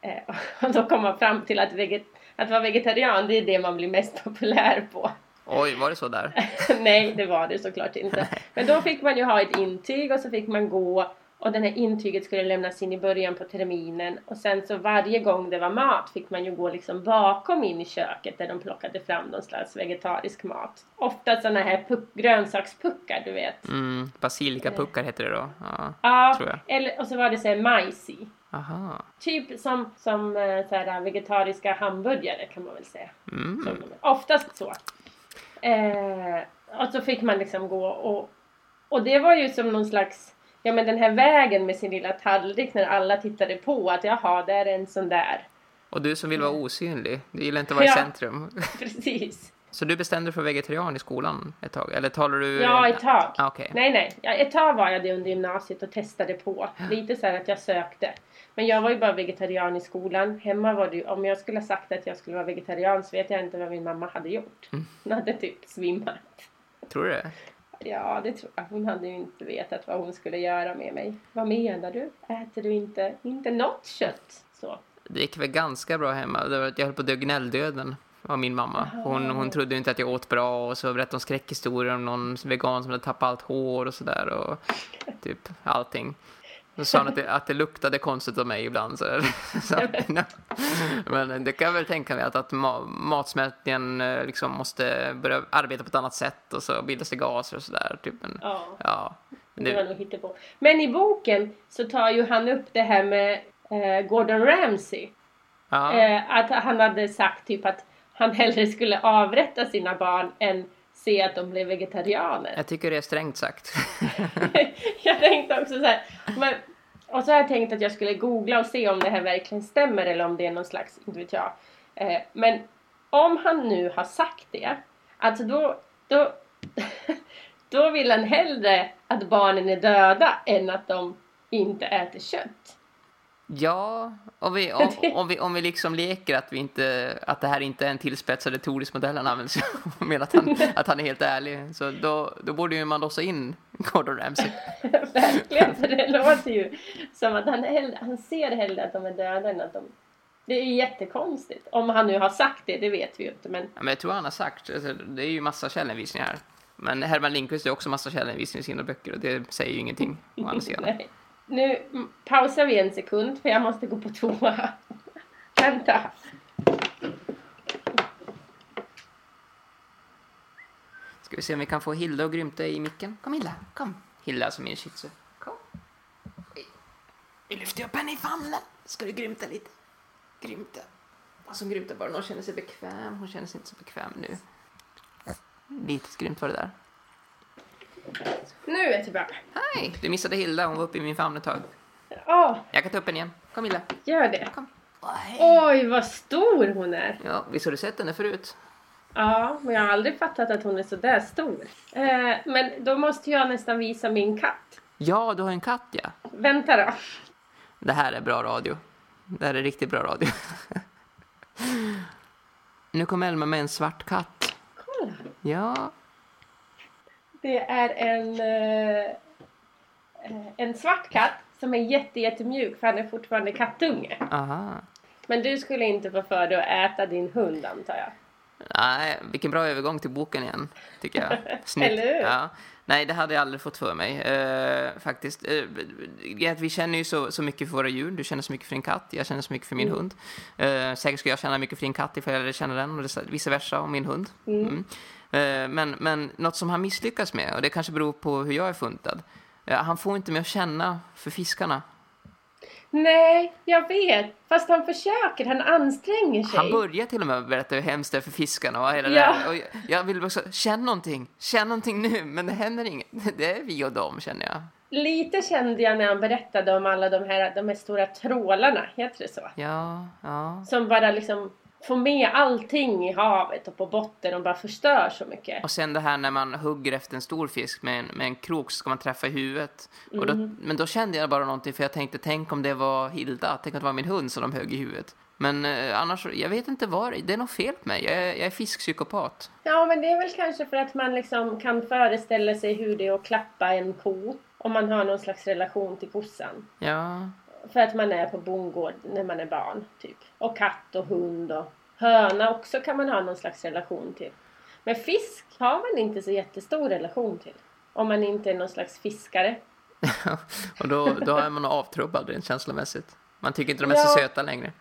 Eh, och då kom man fram till att, veget, att vara vegetarian det är det man blir mest populär på. Oj, var det så där? Nej, det var det såklart inte. Men då fick man ju ha ett intyg och så fick man gå och det här intyget skulle lämnas in i början på terminen och sen så varje gång det var mat fick man ju gå liksom bakom in i köket där de plockade fram någon slags vegetarisk mat. Ofta sådana här puck, grönsakspuckar du vet. Mm, basilikapuckar heter det då. Ja. Ja, tror jag. eller, och så var det så här majs i. Aha. Typ som, som eh, så här, vegetariska hamburgare kan man väl säga. Mm. Som. Oftast så. Eh, och så fick man liksom gå och, och det var ju som någon slags Ja men den här vägen med sin lilla tallrik när alla tittade på att jaha, där är en sån där. Och du som vill vara osynlig, du gillar inte att vara Ja. i centrum. Precis. Så du bestämde dig för vegetarian i skolan ett tag? Eller talar du... Ja, ett tag. Ah, Okej. Nej, nej. Ja, ett tag var jag det under gymnasiet och testade på. Lite så här att jag sökte. Men jag var ju bara vegetarian i skolan. Hemma var det ju, om jag skulle ha sagt att jag skulle vara vegetarian så vet jag inte vad min mamma hade gjort. Mm. Hon hade typ svimmat. Tror du det? Ja, det tror jag. Hon hade ju inte vetat vad hon skulle göra med mig. Vad menar du? Äter du inte, inte något kött? Så. Det gick väl ganska bra hemma. Jag höll på att dö gnälldöden av min mamma. Hon, hon trodde inte att jag åt bra och så berättade hon skräckhistorier om någon vegan som hade tappat allt hår och sådär och typ allting. Så sa hon att det, att det luktade konstigt av mig ibland. Så, så, men det kan jag väl tänka mig att, att ma- matsmältningen eh, liksom måste börja arbeta på ett annat sätt och så bildas det gaser och sådär. Typ. Men, Ja. ja. Men Det var nog hittepå. Men i boken så tar ju han upp det här med eh, Gordon Ramsay. Eh, att han hade sagt typ att han hellre skulle avrätta sina barn än se att de blev vegetarianer. Jag tycker det är strängt sagt. jag tänkte också så här, men, och så har jag tänkt att jag skulle googla och se om det här verkligen stämmer eller om det är någon slags, inte vet jag. Eh, men om han nu har sagt det, alltså då, då, då vill han hellre att barnen är döda än att de inte äter kött. Ja, om vi, om, om, vi, om vi liksom leker att, vi inte, att det här inte är en tillspetsad retorisk modell han använder men att han, att han är helt ärlig, så då, då borde ju man låsa in Gordon Ramsay. Verkligen, för det låter ju som att han, hellre, han ser hellre att de är döda än att de... Det är ju jättekonstigt. Om han nu har sagt det, det vet vi ju inte men... Ja, men jag tror han har sagt, alltså, det är ju massa källhänvisningar här. Men Herman Lindqvist är också massa källhänvisningar i sina böcker och det säger ju ingenting å andra sidan. Nu pausar vi en sekund för jag måste gå på toa. Vänta. Ska vi se om vi kan få Hilda och Grymte i micken. Kom Hilda, kom. Hilda alltså min shih tzu. Kom. Vi lyfter upp henne i famnen. Ska du grymta lite? Grymta. som Grymta bara, hon känner sig bekväm. Hon känner sig inte så bekväm nu. Litet grymt var det där. Nu är jag tillbaka. Hej! Du missade Hilda, hon var uppe i min famn ett tag. Ja, Jag kan ta upp henne igen. Kom Hilda. gör det. Kom. Åh, hej. Oj, vad stor hon är. Ja, visst har du sett henne förut? Ja, men jag har aldrig fattat att hon är så där stor. Eh, men då måste jag nästan visa min katt. Ja, du har en katt ja. Vänta då. Det här är bra radio. Det här är riktigt bra radio. nu kom Elma med en svart katt. Kolla. Ja, Det är en, eh, en svart katt som är jätte, jättemjuk för han är fortfarande kattunge. aha. Men du skulle inte få för dig att äta din hund antar jag? Nej, vilken bra övergång till boken igen, tycker jag. Snyggt. Eller hur? Ja. Nej, det hade jag aldrig fått för mig, eh, faktiskt. Eh, vi känner ju så, så mycket för våra djur. Du känner så mycket för din katt, jag känner så mycket för min Mm. hund. Eh, säkert skulle jag känna mycket för din katt ifall jag lärde känna den, och vice versa om min hund. Mm. Eh, men, men något som han misslyckas med, och det kanske beror på hur jag är funtad, eh, han får inte mig att känna för fiskarna. Nej, jag vet. Fast han försöker, han anstränger sig. Han börjar till och med berätta hur hemskt det är för fiskarna och hela Ja. det. Och jag, jag vill också, känn någonting, känn någonting nu, men det händer inget. Det är vi och dem, känner jag. Lite kände jag när han berättade om alla de här, de här stora trålarna, heter det så? Ja, ja. Som bara liksom får med allting i havet och på botten och bara förstör så mycket. Och sen det här när man hugger efter en stor fisk med en, med en krok så ska man träffa i huvudet. Och då, men då kände jag bara någonting för jag tänkte, tänk om det var Hilda, tänk om det var min hund som de högg i huvudet. Men eh, annars, jag vet inte vad det är något fel på mig. Jag är, jag är fiskpsykopat. Ja, men det är väl kanske för att man liksom kan föreställa sig hur det är att klappa en ko. Om man har någon slags relation till kossan. Ja, För att man är på bondgård när man är barn, typ. Och katt och hund och höna också kan man ha någon slags relation till. Men fisk har man inte så jättestor relation till. Om man inte är någon slags fiskare. och då, då är man avtrubbad rent känslomässigt. Man tycker inte de är så Ja. söta längre.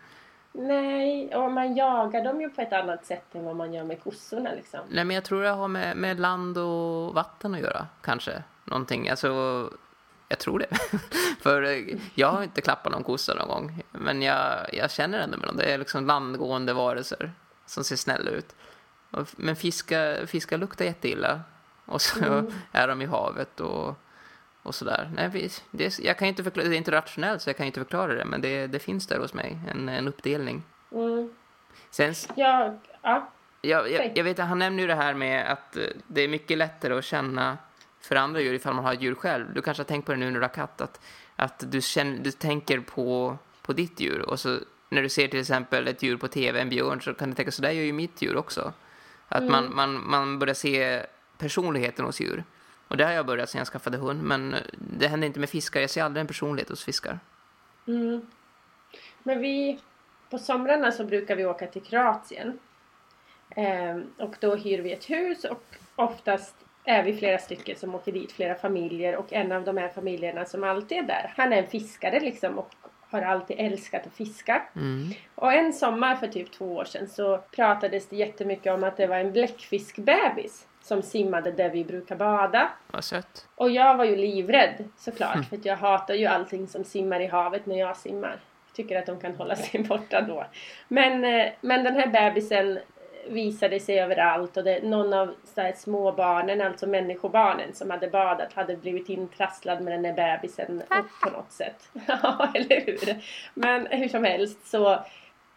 Nej, och man jagar dem ju på ett annat sätt än vad man gör med kossorna liksom. Nej, men jag tror det har med, med land och vatten att göra, kanske. Någonting, alltså... Jag tror det. För eh, jag har inte klappat någon kossa någon gång. Men jag, jag känner ändå med dem. Det är liksom landgående varelser som ser snälla ut. Men fiskar, fiskar luktar jätteilla. Och så är de i havet och, och sådär. Nej, det, jag kan inte förklara, det är inte rationellt så jag kan inte förklara det. Men det, det finns där hos mig, en, en uppdelning. Mm. Sen, Jag, ja. jag, jag, jag vet, han nämner ju det här med att eh, det är mycket lättare att känna för andra djur ifall man har djur själv. Du kanske har tänkt på det nu när du har katt, att, att du, känner, du tänker på, på ditt djur och så när du ser till exempel ett djur på tv, en björn, så kan du tänka så där gör ju mitt djur också. Att man, man, man börjar se personligheten hos djur. Och det har jag börjat sen jag skaffade hund, men eh, det händer inte med fiskar. Jag ser aldrig en personlighet hos fiskar. Mm. Men vi, på somrarna så brukar vi åka till Kroatien. Ehm, och då hyr vi ett hus och oftast är vi flera stycken som åker dit, flera familjer. Och en av de här familjerna som alltid är där, han är en fiskare liksom och har alltid älskat att fiska. Mm. Och en sommar för typ två år sedan så pratades det jättemycket om att det var en bläckfiskbebis som simmade där vi brukar bada. Vad sött. Och jag var ju livrädd såklart för att jag hatar ju allting som simmar i havet när jag simmar. Tycker att de kan hålla sig borta då. Men, eh, men den här bebisen visade sig överallt och det, någon av så här, småbarnen, alltså människobarnen som hade badat hade blivit intrasslad med den här bebisen upp på något sätt. Ja, eller hur? Men hur som helst så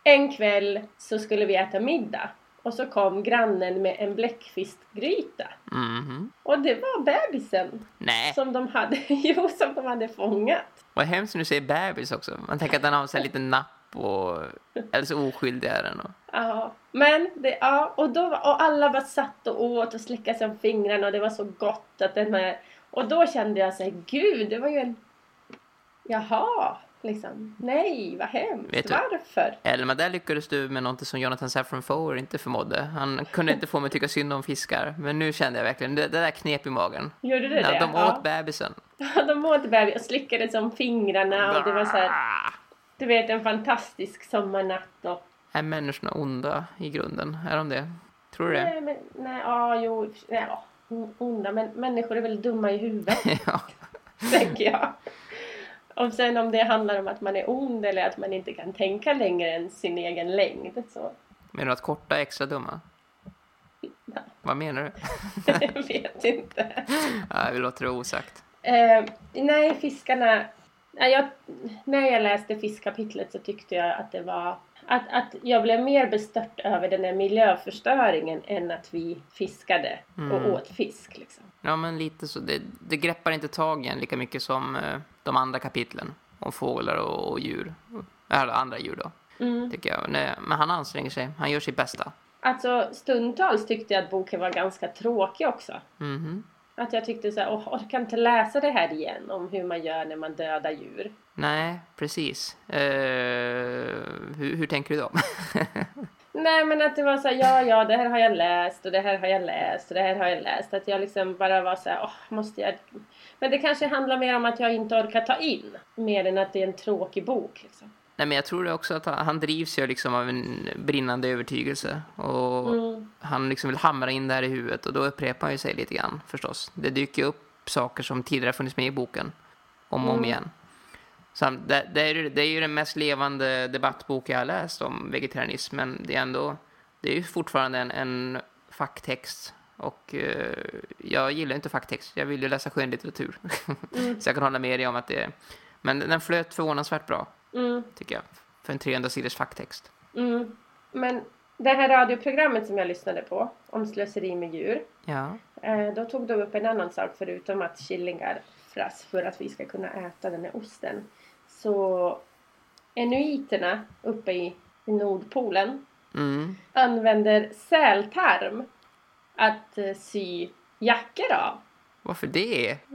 en kväll så skulle vi äta middag och så kom grannen med en bläckfiskgryta. Mhm. Och det var bebisen Nej. som de hade, jo, som de hade fångat. Vad hemskt när du säger bebis också. Man tänker att den har en liten napp och... Eller så oskyldig är den. Och... Ja, men det, ja, och, då, och alla bara satt och åt och slickade sig om fingrarna och det var så gott att den här, och då kände jag så här, gud, det var ju en, jaha, liksom, nej, vad hemskt, Vet du- varför? Elma, där lyckades du med något som Jonathan Safran Foer inte förmådde. Han kunde inte få mig att tycka synd om fiskar. Men nu kände jag verkligen, det, det där knep i magen. Gjorde det Ja, de ja. åt bebisen. Ja, de åt bebis och slickade sig om fingrarna och det var så här, du vet, en fantastisk sommarnatt och Är människorna onda i grunden? Är de det? Tror du det? Nej, men, nej, ja, jo, nej, ja, onda, men människor är väl dumma i huvudet. ja. tänker jag. Och sen om det handlar om att man är ond eller att man inte kan tänka längre än sin egen längd så Menar du att korta är extra dumma? Ja. Vad menar du? jag vet inte. Ja, vi låter det osagt. Eh, nej, fiskarna. Jag, när jag läste fiskkapitlet så tyckte jag att det var att, att jag blev mer bestört över den här miljöförstöringen än att vi fiskade och åt fisk. Liksom. Ja, men lite så. Det, det greppar inte tag i en lika mycket som eh, de andra kapitlen om fåglar och, och djur. Eller andra djur då, Mm. tycker jag. Nej, men han anstränger sig. Han gör sitt bästa. Alltså stundtals tyckte jag att boken var ganska tråkig också. Mhm. Att jag tyckte så här, åh, jag kan inte läsa det här igen om hur man gör när man dödar djur. Nej, precis. Eh, hur, hur tänker du då? Nej men att det var så här, ja ja det här har jag läst och det här har jag läst och det här har jag läst. Att jag liksom bara var så här, åh måste jag... Men det kanske handlar mer om att jag inte orkar ta in. Mer än att det är en tråkig bok liksom. Nej, men jag tror också att han drivs ju liksom av en brinnande övertygelse. Och Mm. han liksom vill hamra in det här i huvudet och då upprepar han ju sig lite grann förstås. Det dyker upp saker som tidigare funnits med i boken. Om och om Mm. igen. Så det, det, är, det är ju den mest levande debattbok jag har läst om vegetarianism. Men det är ändå, det är ju fortfarande en, en facktext. Och eh, jag gillar inte facktext. Jag vill ju läsa skönlitteratur. Mm. Så jag kan hålla med dig om att det är... Men den flöt förvånansvärt bra, Mm. tycker jag. För en 300 sidors facktext. Mm. Men det här radioprogrammet som jag lyssnade på om slöseri med djur. Ja. Eh, då tog de upp en annan sak förutom att killingar fras för att vi ska kunna äta den här osten. Så enuiterna uppe i, Nordpolen Mm. använder sältarm att eh, sy jackor av. Varför det?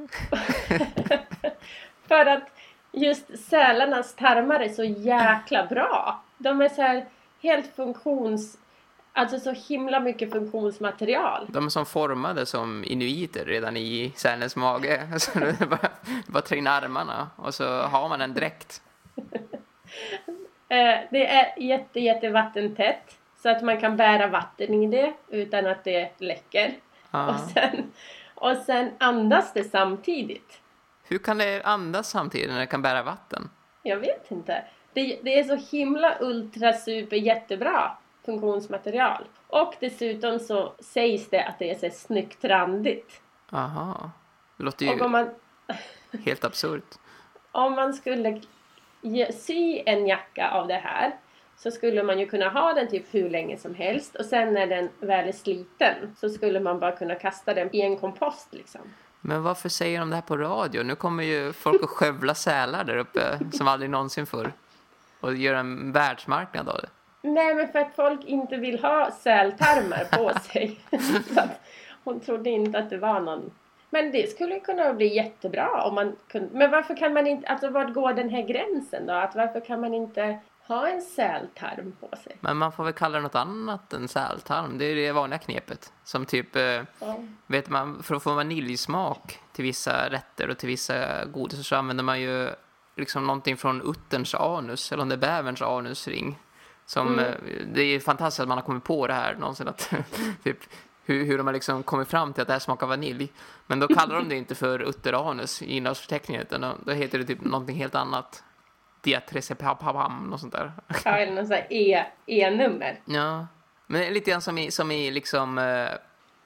För att just sälarnas tarmar är så jäkla bra. De är så här helt funktions... Alltså så himla mycket funktionsmaterial. De är som formade som inuiter redan i sälens mage. Så det bara, bara ta in armarna och så har man en dräkt. Eh, det är jätte, jätte vattentätt. Så att man kan bära vatten i det utan att det läcker. Ja. Och, sen, och sen andas det samtidigt. Hur kan det andas samtidigt när det kan bära vatten? Jag vet inte. Det, det är så himla ultra super jättebra funktionsmaterial. Och dessutom så sägs det att det är så snyggt randigt. Aha. Det låter Och om ju man, helt absurt. om man skulle sy en jacka av det här så skulle man ju kunna ha den typ hur länge som helst och sen när den väl är sliten så skulle man bara kunna kasta den i en kompost liksom. Men varför säger de det här på radio? Nu kommer ju folk att skövla sälar där uppe som aldrig någonsin förr. Och göra en världsmarknad av det. Nej men för att folk inte vill ha sältarmar på sig. så att hon trodde inte att det var någon. Men det skulle kunna bli jättebra om man kunde. Men varför kan man inte, alltså vart går den här gränsen då? Att varför kan man inte ha en sältarm på sig? Men man får väl kalla det något annat än sältarm. Det är det vanliga knepet. Som typ, eh, Ja. vet man, för att få vaniljsmak till vissa rätter och till vissa godis så använder man ju liksom någonting från utterns anus, eller om det är bäverns anusring. Som, Mm. eh, Det är fantastiskt att man har kommit på det här någonsin. Att, typ, hur, hur de har liksom kommit fram till att det här smakar vanilj. Men då kallar de det inte för utteranus i innehållsförteckningen utan då, då heter det typ någonting helt annat. Diatresepapam, något sånt där. Ja, eller något sånt här E- E-nummer. Ja, men det är lite grann som i, som i liksom, eh,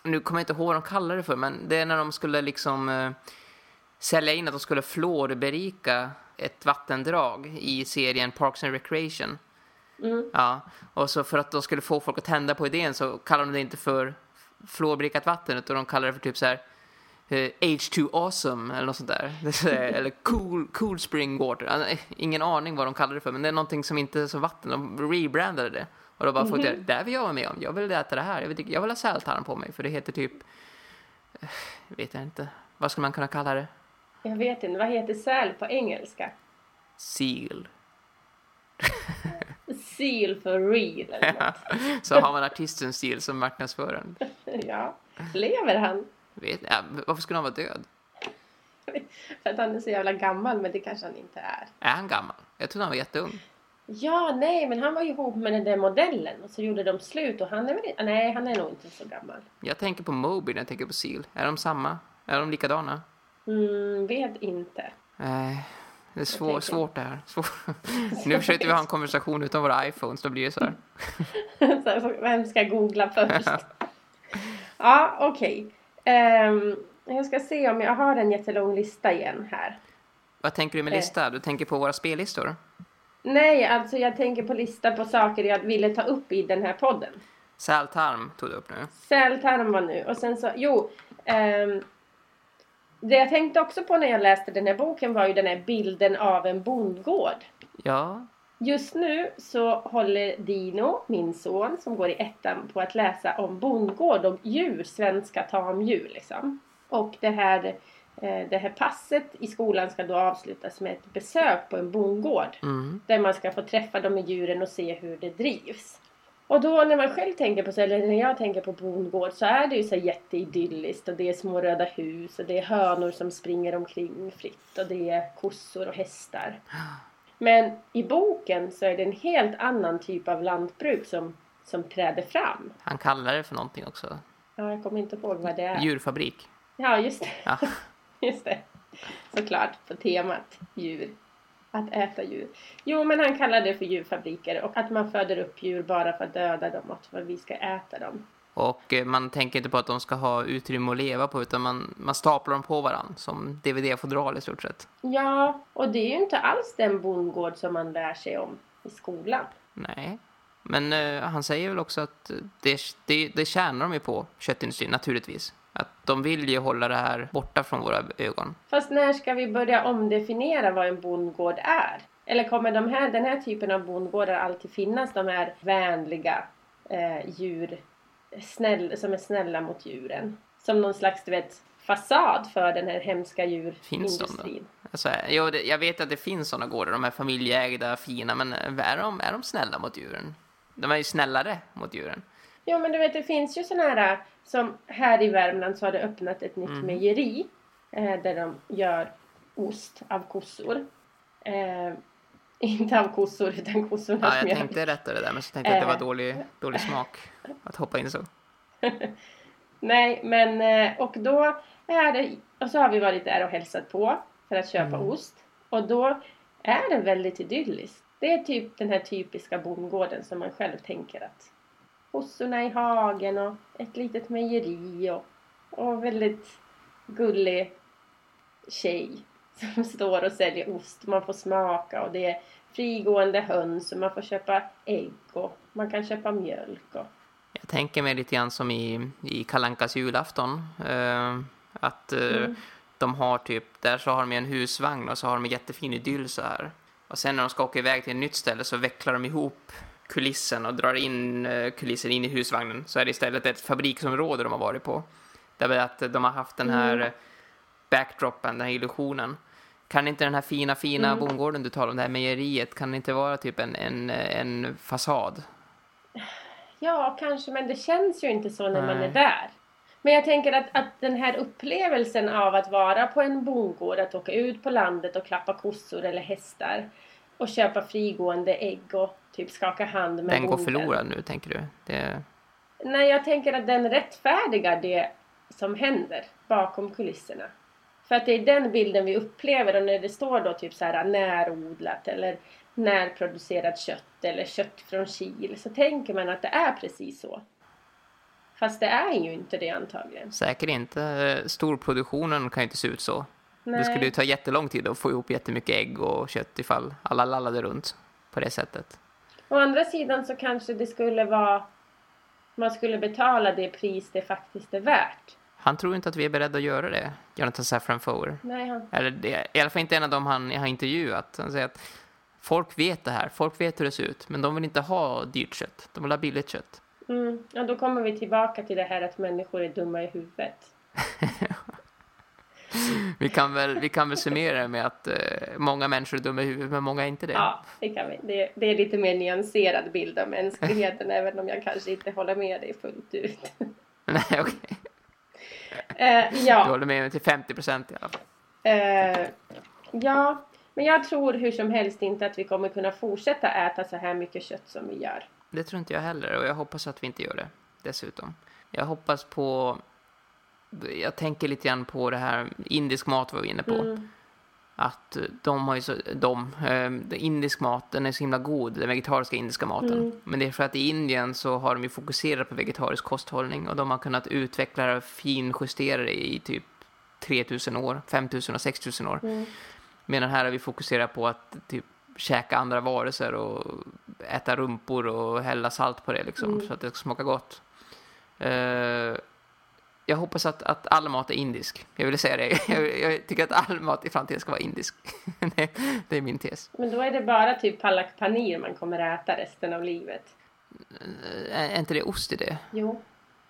nu kommer jag inte ihåg vad de kallar det för, men det är när de skulle liksom eh, sälja in att de skulle fluorberika ett vattendrag i serien Parks and Recreation. Mm. Ja, och så för att de skulle få folk att tända på idén så kallar de det inte för fluorberikat vatten utan de kallar det för typ så här H2 awesome eller något sånt där. Eller cool, cool spring water. Eh, ingen aning vad de kallar det för men det är någonting som inte är som vatten. De rebrandade det. Och då bara folk där, det här vill jag vara med om. Jag vill äta det här. Jag vill, jag vill ha sältarm på mig för det heter typ, eh, vet jag inte. Vad skulle man kunna kalla det? Jag vet inte, vad heter säl på engelska? Seal. Seal for real eller något. Så har man artistens stil som marknadsföraren. Ja. Lever han? Vet, ja, varför skulle han vara död? För att han är så jävla gammal, men det kanske han inte är. Är han gammal? Jag trodde han var jätteung. Ja, nej, men han var ju ihop med den där modellen och så gjorde de slut och han är väl Nej, han är nog inte så gammal. Jag tänker på Moby när jag tänker på Seal. Är de samma? Är de likadana? Mm, vet inte. Nej, det är svår, svårt det här. Svår. Nu försökte vi ha en konversation utan våra iPhones, då blir det så här. vem ska googla först? ja, okej. Ehm, jag ska se om jag har en jättelång lista igen här. Vad tänker du med Eh. lista? Du tänker på våra spellistor? Nej, alltså jag tänker på lista på saker jag ville ta upp i den här podden. Sältarm tog du upp nu. Sältarm var nu och sen så, jo. ehm, det jag tänkte också på när jag läste den här boken var ju den här bilden av en bondgård. Ja, Just nu så håller Dino, min son, som går i ettan på att läsa om bondgård och djur, svenska tamdjur liksom. Och det här, eh, det här passet i skolan ska då avslutas med ett besök på en bondgård. mm. Där man ska få träffa de här djuren och se hur det drivs. Och då när man själv tänker på, så, eller när jag tänker på bondgård så är det ju så jätteidylliskt och det är små röda hus och det är hönor som springer omkring fritt och det är kossor och hästar. Men i boken så är det en helt annan typ av lantbruk som, som träder fram. Han kallar det för någonting också. Ja, jag kommer inte ihåg vad det är. Djurfabrik. Ja, just det. Ja. Just det. Såklart, på temat djur. Att äta djur. Jo, men han kallar det för djurfabriker och att man föder upp djur bara för att döda dem och för att vi ska äta dem. Och eh, man tänker inte på att de ska ha utrymme att leva på utan man, man staplar dem på varandra som DVD-fodral i stort sett. Ja, och det är ju inte alls den bondgård som man lär sig om i skolan. Nej. Men eh, han säger väl också att det, det, det tjänar de ju på, köttindustrin, naturligtvis. Att de vill ju hålla det här borta från våra ögon. Fast när ska vi börja omdefiniera vad en bondgård är? Eller kommer de här, den här typen av bondgårdar alltid finnas? De här vänliga eh, djur, snäll, som är snälla mot djuren. Som någon slags, du vet, fasad för den här hemska Finns de djurindustrin. Alltså, det, jag vet att det finns sådana gårdar, de är familjeägda, fina, men är de, är de snälla mot djuren? De är ju snällare mot djuren. Jo men du vet det finns ju sådana här som här i Värmland så har det öppnat ett nytt Mm. mejeri eh, där de gör ost av kossor. Eh, inte av kossor utan kossornas Ja, jag mjölk. tänkte rätta det där, men så tänkte jag att det var Eh. dålig, dålig smak att hoppa in så. Nej men eh, och då är det och så har vi varit där och hälsat på för att köpa Mm. ost och då är det väldigt idylliskt. Det är typ den här typiska bondgården som man själv tänker att kossorna i hagen och ett litet mejeri och, och väldigt gullig tjej som står och säljer ost. Man får smaka och det är frigående höns och man får köpa ägg och man kan köpa mjölk och Jag tänker mig lite grann som i, i Kalankas julafton. Eh, att eh, Mm. de har typ, där så har de en husvagn och så har de en jättefin idyll så här. Och sen när de ska åka iväg till ett nytt ställe så vecklar de ihop kulissen och drar in eh, kulissen in i husvagnen. Så är det istället ett fabriksområde de har varit på. Där att de har haft den här Mm. Backdropen, den här illusionen. Kan inte den här fina, fina Mm. bondgården du talar om, det här mejeriet, kan det inte vara typ en, en, en fasad? Ja, kanske, men det känns ju inte så när man Nej. är där. Men jag tänker att, att den här upplevelsen av att vara på en bondgård, att åka ut på landet och klappa kossor eller hästar och köpa frigående ägg och typ skaka hand med Den går bonden. förlorad nu, tänker du? Det... Nej, jag tänker att den rättfärdigar det som händer bakom kulisserna. För att det är den bilden vi upplever och när det står då typ så här närodlat eller närproducerat kött eller kött från Kil så tänker man att det är precis så. Fast det är ju inte det antagligen. Säkert inte. Storproduktionen kan ju inte se ut så. Det Nej. skulle ju ta jättelång tid att få ihop jättemycket ägg och kött ifall alla lallade runt på det sättet. Å andra sidan så kanske det skulle vara man skulle betala det pris det faktiskt är värt. Han tror inte att vi är beredda att göra det, Jonathan Safran Foer. Nej, han... Eller det, i alla fall inte en av dem han har intervjuat. Han säger att folk vet det här, folk vet hur det ser ut, men de vill inte ha dyrt kött. De vill ha billigt kött. Mm. Ja, då kommer vi tillbaka till det här att människor är dumma i huvudet. Vi kan väl, vi kan väl summera med att eh, många människor är dumma i huvudet, men många är inte det. Ja, det kan vi. Det, det är lite mer nyanserad bild av mänskligheten även om jag kanske inte håller med dig fullt ut. Nej, okej. Eh, Du ja, håller med mig till 50 procent i alla fall. eh, ja, men jag tror hur som helst inte att vi kommer kunna fortsätta äta så här mycket kött som vi gör. Det tror inte jag heller och jag hoppas att vi inte gör det dessutom. Jag hoppas på... Jag tänker lite grann på det här indisk mat var vi inne på. Mm. Att eh, de har ju så... De, eh, indisk mat, den är så himla god, den vegetariska indiska maten. Mm. Men det är för att i Indien så har de ju fokuserat på vegetarisk kosthållning och de har kunnat utveckla och finjustera det i typ 3000 år, 5000 och 6000 år. Mm. Medan här har vi fokuserat på att typ käka andra varelser och äta rumpor och hälla salt på det liksom, Mm. så att det ska smaka gott. Eh, jag hoppas att, att all mat är indisk. Jag vill säga det. Jag, jag tycker att all mat i framtiden ska vara indisk. det, det är min tes. Men då är det bara typ palak panir man kommer äta resten av livet. Eh, Är inte det ost i det? Jo,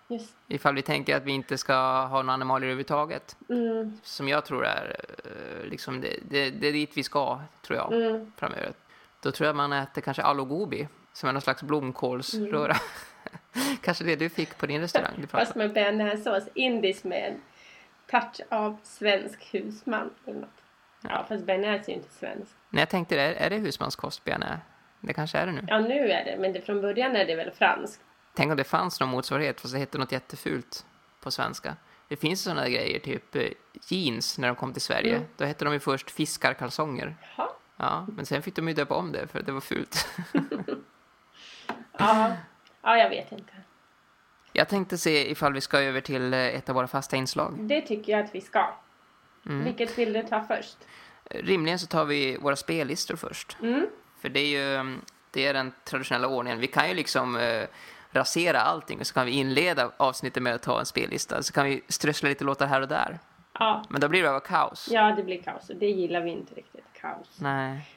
just Ifall vi tänker att vi inte ska ha några animalier överhuvudtaget. mm, Som jag tror är eh, liksom det, det, det är dit vi ska, tror jag. mm. framöver. Då tror jag man äter kanske aloo gobi. Som är någon slags blomkålsröra. Kanske det du fick på din restaurang? Fast med bearnaisesås, indisk med touch av svensk husman eller något. Ja, fast bearnaise är ju inte svensk. Nej, jag tänkte det. Är det husmanskost, bearnaise? Det kanske är det nu. Ja, nu är det, men det, från början är det väl franskt. Tänk om det fanns någon motsvarighet, fast det hette något jättefult på svenska. Det finns sådana grejer, typ eh, jeans, när de kom till Sverige. Mm. Då hette de ju först fiskarkalsonger. Jaha. Ja, men sen fick de ju döpa om det för det var fult. Ja. ja, jag vet inte. Jag tänkte se ifall vi ska över till eh, ett av våra fasta inslag. Det tycker jag att vi ska. Mm. Vilket vill du ta först? Rimligen så tar vi våra spellistor först. Mm. För det är ju mm, det är den traditionella ordningen. Vi kan ju liksom eh, rasera allting och så kan vi inleda avsnittet med att ta en spellista. Så kan vi strössla lite låtar här och där. Ja. Men då blir det bara kaos. ja, det blir kaos det gillar vi inte riktigt. Kaos. Nej.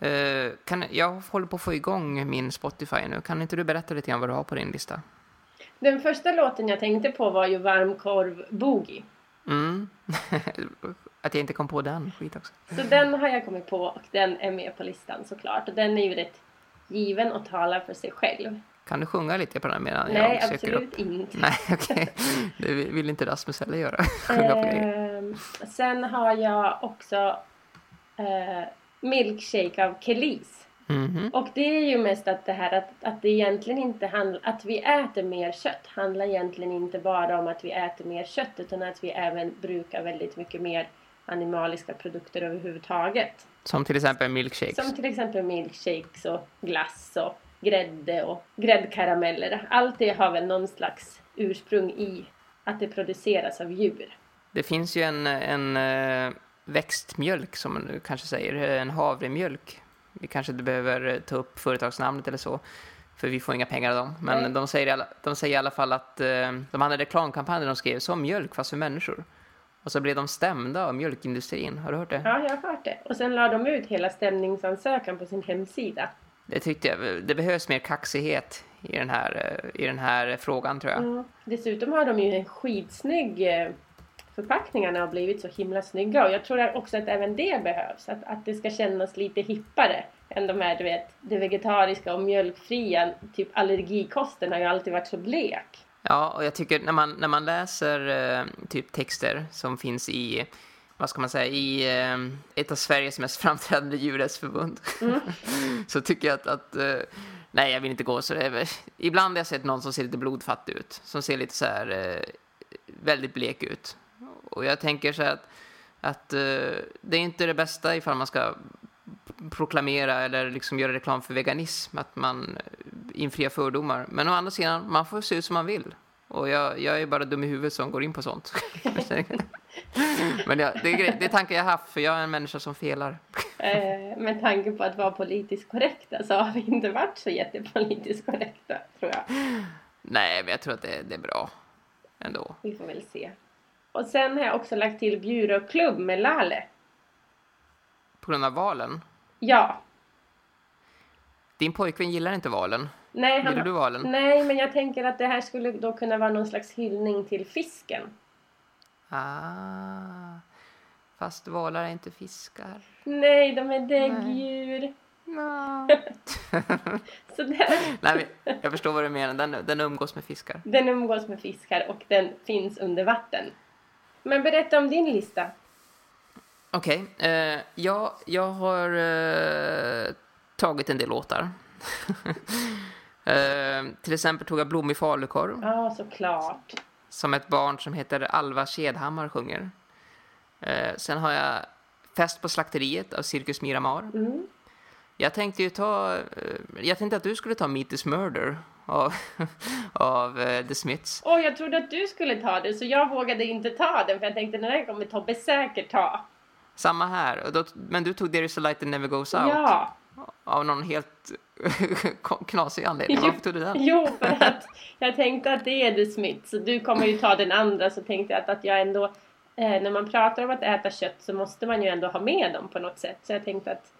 Eh, kan, jag håller på att få igång min Spotify nu. Kan inte du berätta lite grann vad du har på din lista? Den första låten jag tänkte på var ju Varmkorv Boogie. Mm. att jag inte kom på den. Skit också. Så den har jag kommit på och den är med på listan såklart. Och den är ju rätt given och talar för sig själv. Kan du sjunga lite på den medan Nej, jag söker upp? absolut inte. Nej, okej. Det vill inte Rasmus heller göra. Sjunga på grejer. Ehm, sen har jag också eh, Milkshake av Kelis. Mhm. Och det är ju mest att det här att, att det egentligen inte handlar, att vi äter mer kött handlar egentligen inte bara om att vi äter mer kött utan att vi även brukar väldigt mycket mer animaliska produkter överhuvudtaget. Som till exempel milkshakes. Som till exempel milkshakes och glass och grädde och gräddkarameller. Allt det har väl någon slags ursprung i att det produceras av djur. Det finns ju en, en eh, växtmjölk som man kanske säger, en havremjölk. Vi kanske inte behöver eh, ta upp företagsnamnet eller så, för vi får inga pengar av dem. Men Nej. de säger, i alla, de säger i alla fall att eh, de hade en reklamkampanj där de skrev som mjölk fast för människor. Och så blev de stämda av mjölkindustrin. Har du hört det? Ja, jag har hört det. Och sen la de ut hela stämningsansökan på sin hemsida. Det tyckte jag. Det behövs mer kaxighet i den här, eh, i den här frågan tror jag. Mm. Dessutom har de ju en skitsnygg förpackningarna har blivit så himla snygga och jag tror också att även det behövs. Att, att det ska kännas lite hippare än de här, du vet, det vegetariska och mjölkfria. Typ allergikosten har ju alltid varit så blek. Ja, och jag tycker när man, när man läser eh, typ texter som finns i, vad ska man säga, i eh, ett av Sveriges mest framträdande djurrättsförbund. så tycker jag att, att eh, nej jag vill inte gå så. det- Ibland har jag sett någon som ser lite blodfattig ut, som ser lite så här eh, väldigt blek ut. Och jag tänker så här att, att eh, det är inte det bästa ifall man ska proklamera eller liksom göra reklam för veganism, att man infriar fördomar. Men å andra sidan, man får se ut som man vill. Och jag, jag är bara dum i huvudet som går in på sånt. Men ja, det, är, det är tankar jag haft, för jag är en människa som felar. Eh, med tanke på att vara politiskt korrekta så har vi inte varit så jättepolitiskt korrekta, tror jag. Nej, men jag tror att det, det är bra ändå. Vi får väl se. Och sen har jag också lagt till Bjuroklubb med Lale. På grund av valen. Ja. Din pojkvän gillar inte valen. Nej, Gillar han, du valen? nej, men jag tänker att det här skulle då kunna vara någon slags hyllning till fisken. Ah, fast valar är inte fiskar. Nej, de är däggdjur. No. Nej, jag förstår vad du menar. Den, den umgås med fiskar. den umgås med fiskar och den finns under vatten. Men berätta om din lista. Okej, eh, jag, jag har eh, tagit en del låtar. eh, till exempel tog jag Blommig falukorv, Ja, såklart. som ett barn som heter Alva Kedhammar sjunger. Eh, sen har jag Fest på slakteriet av Cirkus Miramar. Mm. Jag tänkte ju ta, eh, jag tänkte att du skulle ta Meet is Murder av, av eh, The Smiths. Åh, jag trodde att du skulle ta det så jag vågade inte ta den för jag tänkte den här kommer Tobbe säkert ta. Samma här, då, men du tog There is a light that never goes out. Ja. Av någon helt knasig anledning. Varför tog du den? Jo, för att jag tänkte att det är The Smith så du kommer ju ta den andra så tänkte jag att, att jag ändå eh, när man pratar om att äta kött så måste man ju ändå ha med dem på något sätt. Så jag tänkte att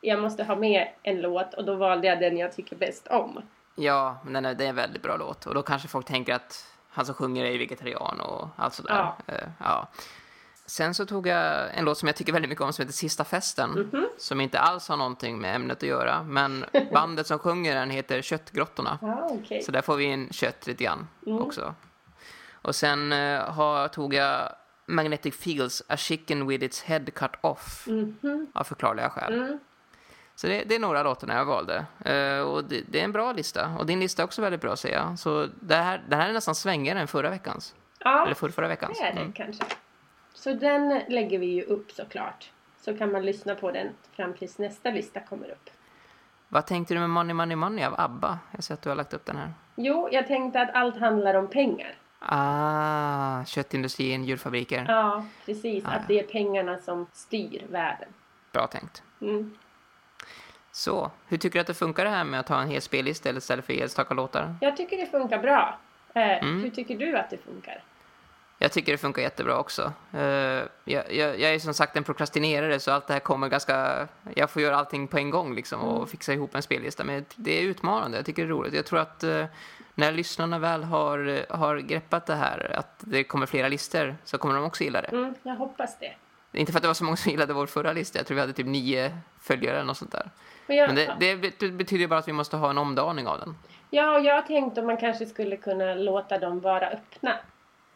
jag måste ha med en låt och då valde jag den jag tycker bäst om. Ja, men den är, det är en väldigt bra låt. Och då kanske folk tänker att han som sjunger är vegetarian och allt sådär. Ja. Eh, ja. Sen så tog jag en låt som jag tycker väldigt mycket om som heter Sista festen. Mhm. Som inte alls har någonting med ämnet att göra. Men bandet som sjunger den heter Köttgrottorna. Ja, okej. Så där får vi in kött lite grann Mm. också. Och sen har, tog jag Magnetic Fields, A Chicken With Its Head Cut Off. Mhm. Av förklarliga skäl. Mm. Så det, det är några låtarna jag valde. Eh, och det, det är en bra lista. Och din lista är också väldigt bra säger jag. Så det här, den här är nästan svängigare än förra veckans. Ja, Eller förra, förra veckans. det är det Mm. kanske. Så den lägger vi ju upp såklart. Så kan man lyssna på den fram tills nästa lista kommer upp. Vad tänkte du med Money Money Money av ABBA? Jag ser att du har lagt upp den här. Jo, jag tänkte att allt handlar om pengar. Ah, köttindustrin, djurfabriker. Ja, precis. Ja, Att ja. det är pengarna som styr världen. Bra tänkt. Mm. Så, hur tycker du att det funkar det här med att ha en hel spellista eller istället för enstaka låtar? Jag tycker det funkar bra. Eh, Mm. Hur tycker du att det funkar? Jag tycker det funkar jättebra också. Eh, jag, jag, jag är som sagt en prokrastinerare så allt det här kommer ganska... Jag får göra allting på en gång liksom och fixa ihop en spellista. Men det är utmanande, jag tycker det är roligt. Jag tror att eh, när lyssnarna väl har, har greppat det här, att det kommer flera listor, så kommer de också gilla det. Mm, jag hoppas det. Inte för att det var så många som gillade vår förra lista, jag tror vi hade typ nio följare eller något sånt där. Jag, Men det, det bet- betyder bara att vi måste ha en omdaning av den. Ja, jag har tänkt om man kanske skulle kunna låta dem vara öppna.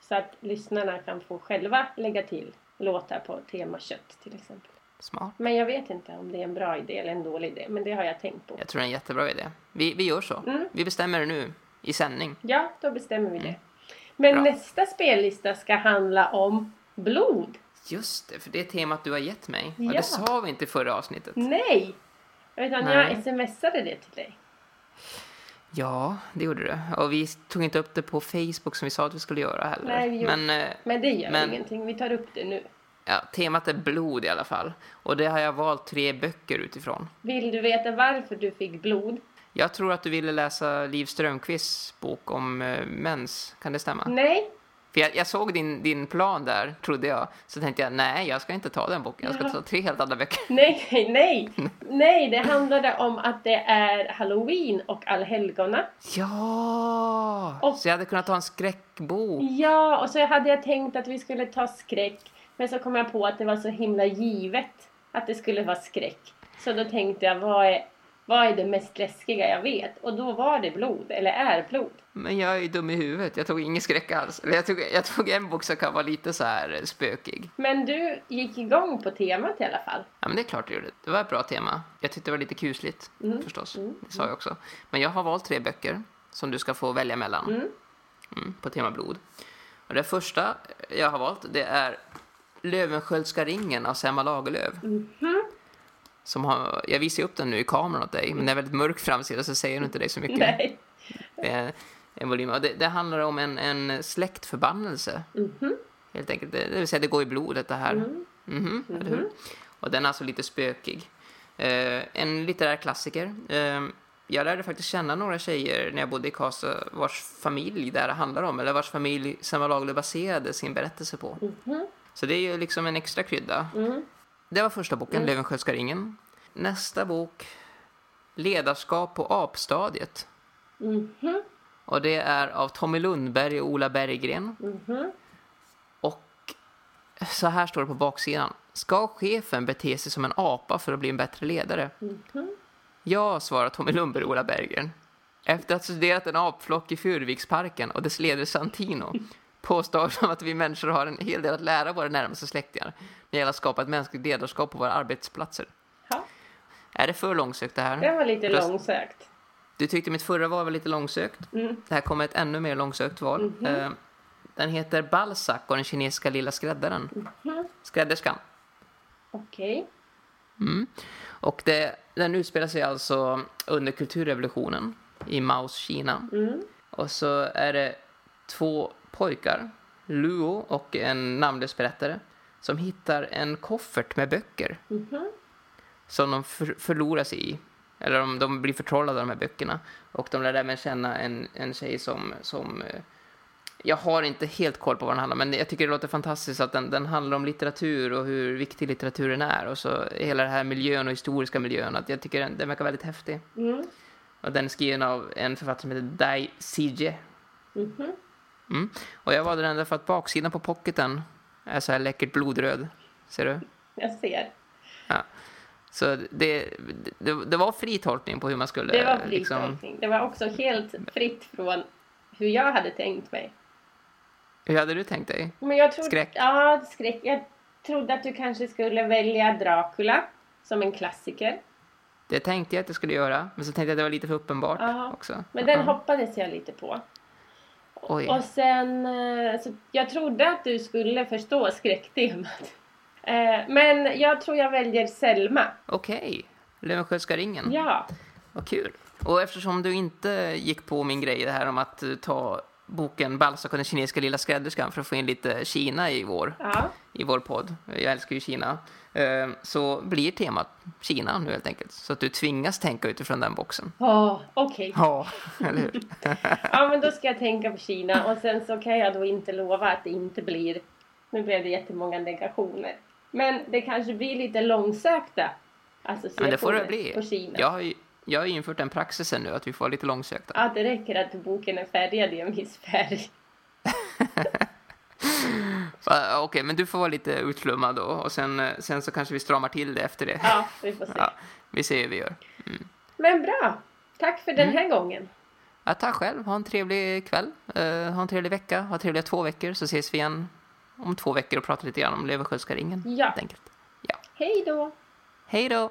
Så att lyssnarna kan få själva lägga till låtar på tema kött till exempel. Smart. Men jag vet inte om det är en bra idé eller en dålig idé. Men det har jag tänkt på. Jag tror det är en jättebra idé. Vi, vi gör så. Mm. Vi bestämmer det nu, i sändning. Ja, då bestämmer vi det. Men Bra. nästa spellista ska handla om blod. Just det, för det är temat du har gett mig. Och Ja. det sa vi inte i förra avsnittet. Nej! Utan Nej. jag smsade det till dig. Ja, det gjorde du. Och vi tog inte upp det på Facebook som vi sa att vi skulle göra heller. Nej, vi gjorde- Men eh, Men det gör Men- ingenting. Vi tar upp det nu. ja, temat är blod i alla fall. Och det har jag valt tre böcker utifrån. Vill du veta varför du fick blod? Jag tror att du ville läsa Liv Strömquists bok om eh, mens. Kan det stämma? Nej, För jag, jag såg din, din plan där, trodde jag. Så tänkte jag, nej, jag ska inte ta den boken. Jag ska ta tre helt andra böcker. nej, nej. Nej, det handlade om att det är halloween och allhelgona. Ja! Och- Så jag hade kunnat ta en skräckbok. Ja, och så hade jag tänkt att vi skulle ta skräck. Men så kom jag på att det var så himla givet att det skulle vara skräck. Så då tänkte jag, vad är, vad är det mest läskiga jag vet? Och då var det blod, eller är blod. Men jag är ju dum i huvudet. Jag tog ingen skräck alls. Jag tog, jag tog en bok som kan vara lite så här eh, spökig. Men du gick igång på temat i alla fall. Ja, men det är klart det gjorde. Det var ett bra tema. Jag tyckte det var lite kusligt, Mm. förstås. Mm. Det sa jag också. Men jag har valt tre böcker som du ska få välja mellan Mm. mm, på tema blod. Och det första jag har valt, det är Löwenskiöldska ringen av Selma Lagerlöf. Mhm. Som har, jag visar upp den nu i kameran åt dig, men det är väldigt mörk framsida så säger du inte dig så mycket. Nej. Det är en volym. Det, det handlar om en, en släktförbannelse, Mhm. helt enkelt. Det, det vill säga, det går i blodet det här. Mm. Mhm, eller hur? Och den är alltså lite spökig. Eh, en litterär klassiker. Eh, jag lärde faktiskt känna några tjejer när jag bodde i Karlstad vars familj det här handlar om, eller vars familj Selma Lagerlöf baserade sin berättelse på. Mhm. Så det är ju liksom en extra krydda. Mm. Det var första boken, Mm. Löwenskiöldska ringen. Nästa bok, Ledarskap på apstadiet. Mhm. Och det är av Tommy Lundberg och Ola Berggren. Mhm. Och så här står det på baksidan. Ska chefen bete sig som en apa för att bli en bättre ledare? Mhm. Ja, svarar Tommy Lundberg och Ola Berggren. Efter att ha studerat en apflock i Furuviksparken och dess ledare Santino påstår de att vi människor har en hel del att lära våra närmaste släktingar när det gäller att skapa ett mänskligt ledarskap på våra arbetsplatser. Ja, Är det för långsökt det här? det var lite Röst- långsökt. Du tyckte mitt förra var väl lite långsökt? Mm. Det här kommer ett ännu mer långsökt val. Mhm. Eh, Den heter Balzac och den kinesiska lilla skräddaren. Mhm. Skrädderskan. Okej. Mm. Och det, den utspelar sig alltså under kulturrevolutionen i Maos Kina. Mm. Och så är det två pojkar, Luo och en namnlös berättare, som hittar en koffert med böcker Mhm. som de för, förlorar sig i. Eller de, de blir förtrollade av de här böckerna. Och de lär även känna en, en tjej som, som... eh, Jag har inte helt koll på vad den handlar om, men jag tycker det låter fantastiskt att den, den handlar om litteratur och hur viktig litteraturen är. Och så hela den här miljön och historiska miljön. Att jag tycker den, den verkar väldigt häftig. Mm. Och den är skriven av en författare som heter Dai Sije. Mhm. Mm. Och jag valde den därför att baksidan på pocketen är så här läckert blodröd. Ser du? Jag ser. Ja. Så det, det, det var fri tolkning på hur man skulle... Det var fri liksom, tolkning. Det var också helt fritt från hur jag hade tänkt mig. Hur hade du tänkt dig? Men jag trodde, Skräck? Ja, skräck. Jag trodde att du kanske skulle välja Dracula som en klassiker. Det tänkte jag att jag skulle göra, men så tänkte jag att det var lite för uppenbart Ja. också. Men den Ja. hoppades jag lite på. Oj. Och sen, eh, så jag trodde att du skulle förstå skräcktemat. Eh, Men jag tror jag väljer Selma. Okej, Löwenskiöldska ringen. Ja, Vad kul. Och eftersom du inte gick på min grej, det här om att eh, ta boken Balzac och den kinesiska lilla skrädderskan för att få in lite Kina i vår, ja. i vår podd. Jag älskar ju Kina. Eh, Så blir temat Kina nu helt enkelt. Så att du tvingas tänka utifrån den boxen. Oh, Okej, Ja, eller hur? ja men då ska jag tänka på Kina och sen så kan jag då inte lova att det inte blir, nu blev det jättemånga negationer. Men det kanske blir lite långsökta associationer Men det får det bli. på Kina. Jag har ju, jag har infört den praxisen nu att vi får lite långsökta. Att det räcker att boken är färgad i en viss färg. Va, Okej, men du får vara lite utflummad då och sen, eh, sen så kanske vi stramar till det efter det. Ja, vi får se. Ja, vi ser hur vi gör. Men bra! Tack för den Mm. här gången. Ja, tack själv. Ha en trevlig kväll. Eh, ha en trevlig vecka. Ha trevliga två veckor så ses vi igen om två veckor och pratar lite grann om Leversköldska ringen. Ja. Helt enkelt. Ja. Hej då! Hej då!